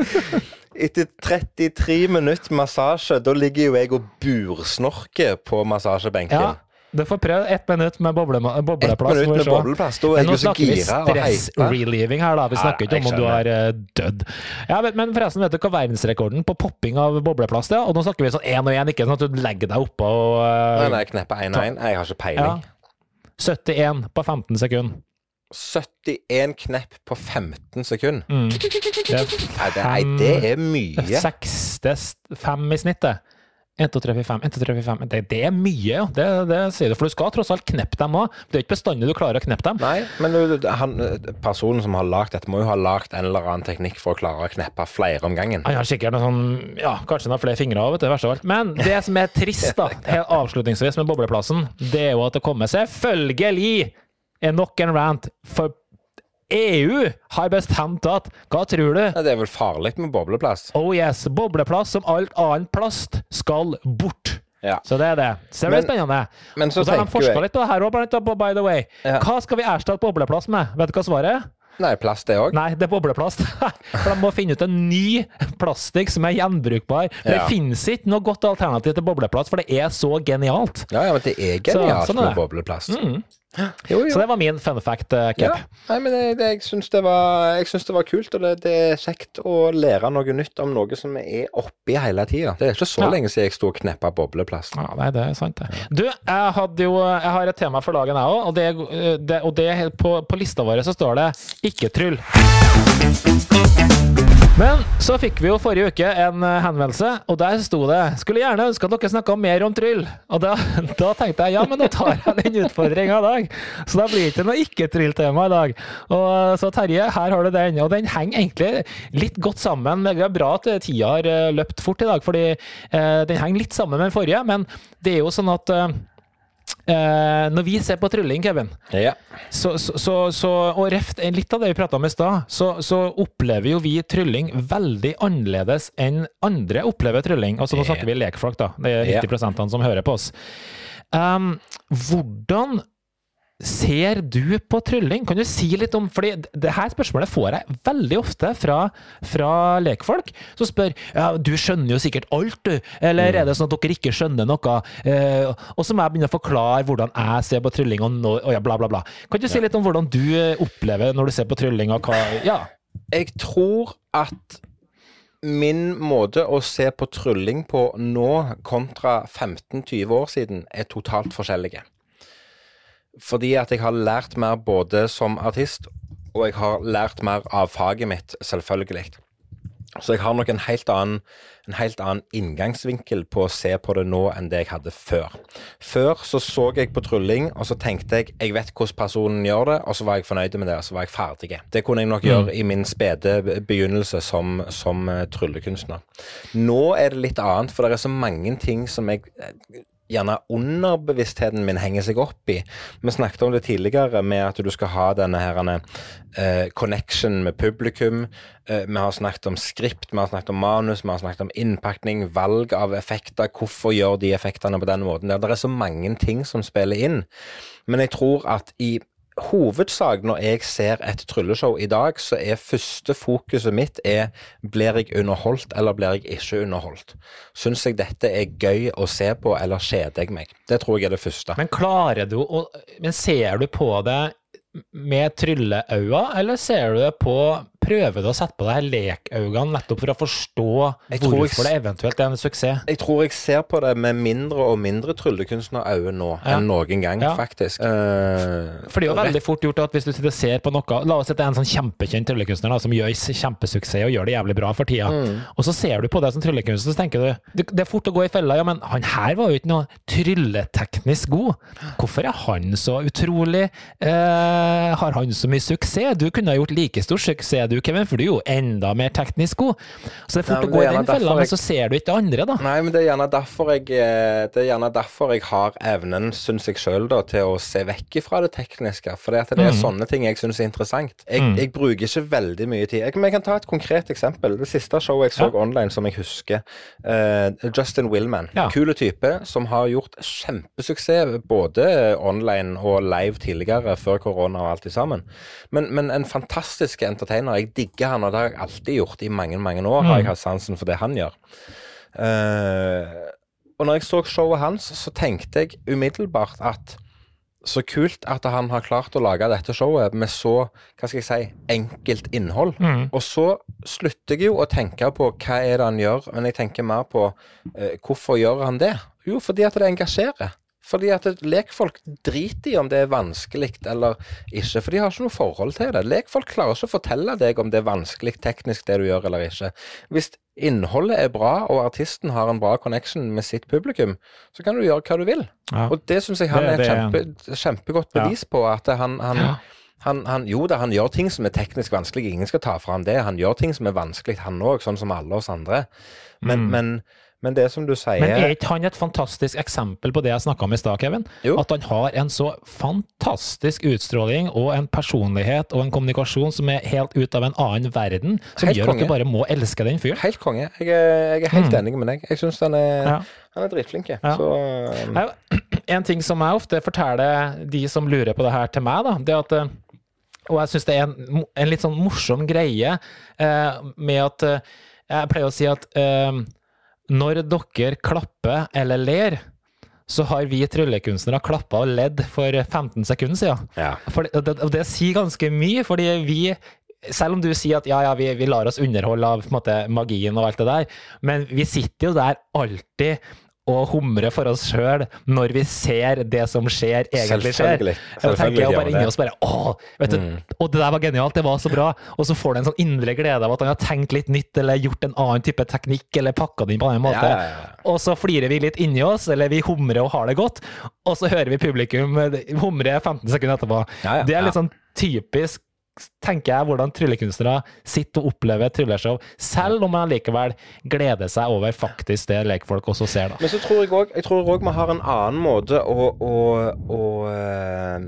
Etter 33 minutter massasje, da ligger jo jeg og bursnorker på massasjebenken. Ja, du får prøve ett minutt med boble, bobleplass. minutt med bobleplass, da er jeg nå jo så snakker vi gira og heipa. stress-relieving her, da. Vi snakker ikke om om du har eh, dødd. Ja, men, forresten, vet du hva verdensrekorden på popping av bobleplast er? Og nå snakker vi sånn én og én, ikke sånn at du legger deg oppå og eh, Nei, nei, jeg knepper 1-1. Jeg har ikke ja. Peiling. 71 på 15 sekunder. 71 knepp på 15 sekunder. Mm. Det er Nei, det, det er mye. Seks, det er fem i snittet. 1, 2, 3, 4, 5. 1, 2, 3, 4, 5. Det, det er mye, ja. Det, det sier du. For du skal tross alt kneppe dem òg. Det er ikke bestandig du klarer å kneppe dem. Nei, men du, han, personen som har lagd dette, må jo ha lagd en eller annen teknikk for å klare å kneppe flere om gangen. Han har sikkert noen sånn, ja, kanskje noen flere fingre av, vet du, verst av alt. Men det som er trist, da, helt avslutningsvis med bobleplassen, det er jo at det kommer selvfølgelig en nok en rant. For EU har bestemt at Hva tror du? Ja, Det er vel farlig med bobleplast? Oh yes, bobleplast som alt annet plast skal bort. Ja. Så det er det. Så det blir spennende. Men så Og så har de forska jeg litt på det her òg, by the way. Ja. Hva skal vi erstatte bobleplast med? Vet du hva svaret er? Nei, plast det òg. Nei, det er bobleplast. For de må finne ut en ny plastikk som er gjenbrukbar. For Ja. Det finnes ikke noe godt alternativ til bobleplast, for det er så genialt. Ja, ja, men det er genialt sånn er med det. bobleplast. Mm. Jo, jo. Så det var min fun fact, uh, Ja. Nei, men jeg, det, jeg syns det, det var kult, og det, det er kjekt å lære noe nytt om noe som er oppi hele tida. Det er ikke så Ja. lenge siden jeg sto og kneppa bobleplast. Ja, nei, det er sant, det. Du, jeg, hadde jo, jeg har et tema for dagen, jeg òg. Og, det, er- det, og det, på, på lista vår så står det 'ikke tryll'. Men så fikk vi jo forrige uke en eh, henvendelse, og der sto det 'Skulle gjerne ønske at dere snakka mer om tryll'. Og da, da tenkte jeg ja, men da tar jeg den utfordringa i dag. Så da blir det ikke noe ikke-tryll-tema i dag. Og eh, Så Terje, her har du den. Og den henger egentlig litt godt sammen. Det er bra at tida har eh, løpt fort i dag, fordi eh, den henger litt sammen med den forrige. Men det er jo sånn at eh, når vi ser på trylling, Kevin, Ja. så, så, så, så, og reft litt av det vi prata om i stad, så, så opplever jo vi trylling veldig annerledes enn andre opplever trylling. Altså nå snakker vi lekfolk, da. Det er Ja. 90 som hører på oss. Um, hvordan Ser du på trylling? Kan du si litt om fordi det her spørsmålet får jeg veldig ofte fra, fra lekfolk, som spør ja, du skjønner jo sikkert alt, du. Eller er det sånn at dere ikke skjønner noe? Eh, og så må jeg begynne å forklare hvordan jeg ser på trylling, og, nå, og ja, bla, bla, bla. Kan du si litt om hvordan du eh, opplever når du ser på trylling, og hva Ja. Jeg tror at min måte å se på trylling på nå kontra 15-20 år siden er totalt forskjellige. Fordi at jeg har lært mer både som artist, og jeg har lært mer av faget mitt, selvfølgelig. Så jeg har nok en helt annen, en helt annen inngangsvinkel på å se på det nå enn det jeg hadde før. Før så så jeg på trylling, og så tenkte jeg jeg vet hvordan personen gjør det, og så var jeg fornøyd med det, og så var jeg ferdig. Det kunne jeg nok gjøre i min spede begynnelse som, som eh, tryllekunstner. Nå er det litt annet, for det er så mange ting som jeg eh, gjerne underbevisstheten min henger seg opp i. Vi snakket om det tidligere med at du skal ha denne her, uh, connection med publikum. Uh, vi har snakket om skript, vi har snakket om manus, vi har snakket om innpakning, valg av effekter. Hvorfor gjør de effektene på den måten? Det er så mange ting som spiller inn. Men jeg tror at i hovedsak når jeg ser et trylleshow i dag, så er første fokuset mitt er blir jeg underholdt eller blir jeg ikke underholdt. Syns jeg dette er gøy å se på, eller kjeder jeg meg? Det tror jeg er det første. Men klarer du å Men ser du på det med trylleøyne, eller ser du det på Prøver du å sette på deg lekøynene nettopp for å forstå Jeg hvorfor hvorfor det eventuelt er en suksess? Jeg tror jeg ser på det med mindre og mindre tryllekunstnerøyne nå Ja. enn noen gang, Ja. faktisk. Uh, For det er jo veldig fort gjort at hvis du sitter og ser på noe La oss si det er en sånn kjempekjent tryllekunstner da, som gjør kjempesuksess og gjør det jævlig bra for tida, og så ser du på det som tryllekunstner, så tenker du det, det er fort å gå i fella. Ja, men han her var jo ikke noe trylleteknisk god. Hvorfor er han så utrolig uh, Har han så mye suksess? Du kunne ha gjort like stor suksess du, Kevin, for du er jo enda mer teknisk god. Så det er fort men å gå i den fella, men så ser du ikke det andre, da. Nei, men det er gjerne derfor jeg, eh, det er gjerne derfor jeg har evnen, syns jeg sjøl, til å se vekk fra det tekniske. For det er sånne ting jeg syns er interessant. Jeg, jeg bruker ikke veldig mye tid. Jeg, men jeg kan ta et konkret eksempel. Det siste showet jeg så Ja. online som jeg husker. uh, Justin Willman. Ja. Kule type som har gjort kjempesuksess både online og live tidligere, før korona og alt sammen. Men, men en fantastisk entertainer. Jeg digger han, og det har jeg alltid gjort. I mange, mange år har jeg hatt sansen for det han gjør. Uh, og når jeg så showet hans, så tenkte jeg umiddelbart at så kult at han har klart å lage dette showet med så hva skal jeg si, enkelt innhold. Og så slutter jeg jo å tenke på hva er det han gjør, men jeg tenker mer på eh, hvorfor gjør han det? Jo, fordi at det engasjerer. Fordi at lekfolk driter i om det er vanskelig eller ikke, for de har ikke noe forhold til det. Lekfolk klarer ikke å fortelle deg om det er vanskelig teknisk det du gjør eller ikke. Hvis innholdet er bra, og artisten har en bra connection med sitt publikum, så kan du gjøre hva du vil. Ja. Og det syns jeg han Det- er et kjempe, kjempegodt Ja. bevis på. At han, han, Ja. han, han Jo da, han gjør ting som er teknisk vanskelig, ingen skal ta fra ham det. Han gjør ting som er vanskelig, han òg, sånn som alle oss andre. Men, men, men det som du sier Mm. Men er ikke han et fantastisk eksempel på det jeg snakka om i stad, Kevin? Jo. At han har en så fantastisk utstråling og en personlighet og en kommunikasjon som er helt ut av en annen verden, som Helt gjør at du bare må elske den fyren. Helt konge. Jeg er, jeg er helt enig med deg. Jeg syns han er, Mm. Ja. han er dritflink. Ja. Så um, En ting som jeg ofte forteller de som lurer på det her til meg, da, det at eh, Og jeg syns det er en, en litt sånn morsom greie eh, med at eh, Jeg pleier å si at eh, når dere klapper eller ler, så har vi tryllekunstnere klappa og ledd for 15 sekunder siden. ja. For det, det, og det sier ganske mye, fordi vi selv om du sier at ja, ja, vi, vi lar oss underholde av måte, magien og alt det der, men vi sitter jo der alltid og humre for oss sjøl når vi ser det som skjer, egentlig skjer. Selvfølgelig. Jeg tenker jeg bare inni det. oss bare Å, vet du, og det der var genialt, det var så bra. Og så får du en sånn indre glede av at han har tenkt litt nytt, eller gjort en annen type teknikk, eller pakka det inn på en annen måte. Ja, ja, ja. Og så flirer vi litt inni oss, eller vi humrer og har det godt, og så hører vi publikum humre 15 sekunder etterpå. Det er litt sånn typisk tenker jeg, hvordan tryllekunstnere sitter og opplever trylleshow, selv om man likevel gleder seg over faktisk det lekfolk også ser, da. Men så tror jeg òg vi har en annen måte å, å, å eh,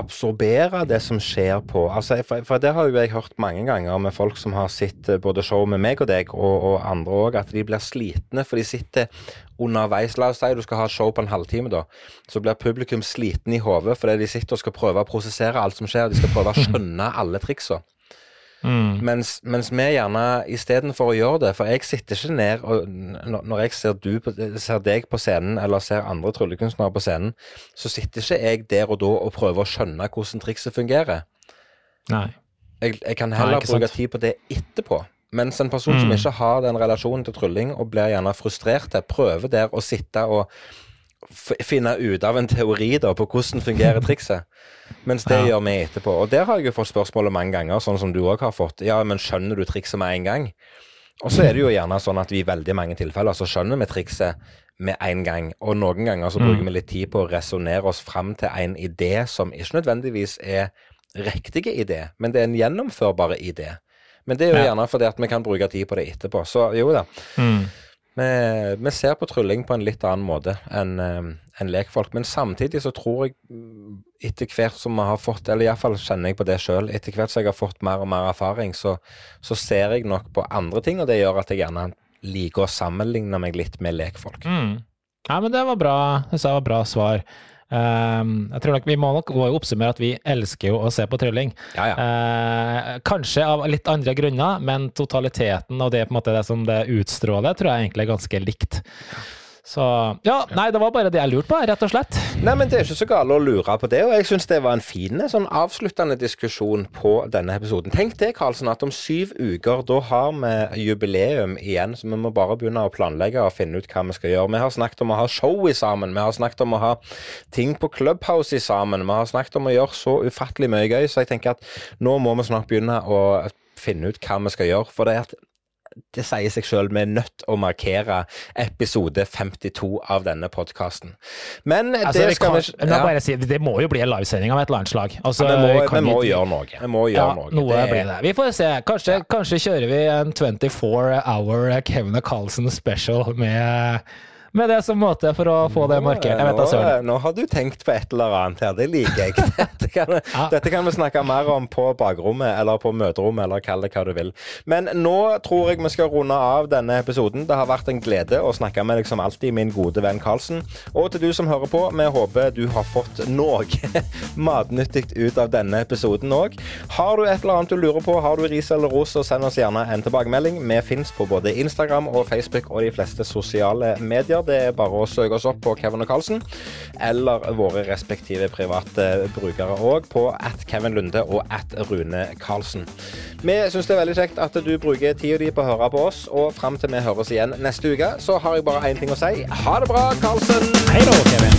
absorbere det som skjer på. Altså, for, for det har jo jeg hørt mange ganger med folk som har sett eh, både show med meg og deg, og, og andre òg, at de blir slitne, for de sitter underveis La oss si du skal ha show på en halvtime, da. Så blir publikum sliten i hodet fordi de sitter og skal prøve å prosessere alt som skjer. De skal prøve å skjønne alle triksa. Mm. Mens, mens vi gjerne istedenfor å gjøre det For jeg sitter ikke ned og Når jeg ser, du på, ser deg på scenen, eller ser andre tryllekunstnere på scenen, så sitter ikke jeg der og da og prøver å skjønne hvordan trikset fungerer. Nei. Jeg, jeg kan Nei, heller sant. bruke tid på det etterpå. Mens en person som Mm. ikke har den relasjonen til trylling, og blir gjerne frustrert, prøver der å sitte og finne ut av en teori da på hvordan fungerer trikset. Mens det Ja. gjør vi etterpå. Og der har jeg jo fått spørsmålet mange ganger, sånn som du òg har fått. Ja, men skjønner du trikset med en gang? Og så er det jo gjerne sånn at vi i veldig mange tilfeller så skjønner vi trikset med en gang. Og noen ganger så bruker vi litt tid på å resonnere oss fram til en idé som ikke nødvendigvis er riktige idé, men det er en gjennomførbar idé. Men det er jo Ja. gjerne fordi at vi kan bruke tid på det etterpå. Så jo da. Mm. Vi, vi ser på trylling på en litt annen måte enn en lekfolk. Men samtidig så tror jeg, mm, etter hvert som vi har fått, eller iallfall kjenner jeg på det sjøl, etter hvert som jeg har fått mer og mer erfaring, så, så ser jeg nok på andre ting, og det gjør at jeg gjerne liker å sammenligne meg litt med lekfolk. Mm. Ja, men det var bra. Det var bra svar. Ehm, jeg tror nok Vi må nok oppsummere at vi elsker jo å se på trylling. Ja, ja. Uh, kanskje av litt andre grunner, men totaliteten og det, på en måte, det som det utstråler, tror jeg egentlig er ganske likt. Så ja, nei, det var bare det jeg lurte på, rett og slett. Nei, men det er ikke så gale å lure på det, og jeg syns det var en fin sånn avsluttende diskusjon på denne episoden. Tenk det, Karlsen, at om syv uker, da har vi jubileum igjen, så vi må bare begynne å planlegge og finne ut hva vi skal gjøre. Vi har snakket om å ha show i sammen, vi har snakket om å ha ting på Clubhouse i sammen, vi har snakket om å gjøre så ufattelig mye gøy, så jeg tenker at nå må vi snart begynne å finne ut hva vi skal gjøre. For det er at det sier seg sjøl, vi er nødt å markere episode 52 av denne podkasten. Men Altså, det vi skal kan, vi men da bare si, det må jo bli en livesending av et eller annet slag. Altså, ja, må, vi må vi, gjøre noe. Vi må Ja, gjøre noe. noe Det blir det. Vi får se. Kanskje, kanskje kjører vi en 24 hour Kevin Carlsen special med, med det som måte for å få det markert. Jeg vet da nå, søren. nå har du tenkt på et eller annet her, det liker jeg. Dette kan, Ja. dette kan vi snakke mer om på bakrommet eller på møterommet, eller kall det hva du vil. Men nå tror jeg vi skal runde av denne episoden. Det har vært en glede å snakke med deg som alltid, min gode venn Karlsen. Og til du som hører på, vi håper du har fått noe matnyttig ut av denne episoden òg. Har du et eller annet du lurer på, har du ris eller ros, så send oss gjerne en tilbakemelding. Vi fins på både Instagram og Facebook og de fleste sosiale medier. Det er bare å søke oss opp på Kevin og Karlsen, eller våre respektive private brukere òg, på at Kevin Lunde og at Rune Karlsen. Vi syns det er veldig kjekt at du bruker tida di på å høre på oss, og fram til vi høres igjen neste uke, så har jeg bare én ting å si. Ha det bra, Karlsen! Hei da, Kevin.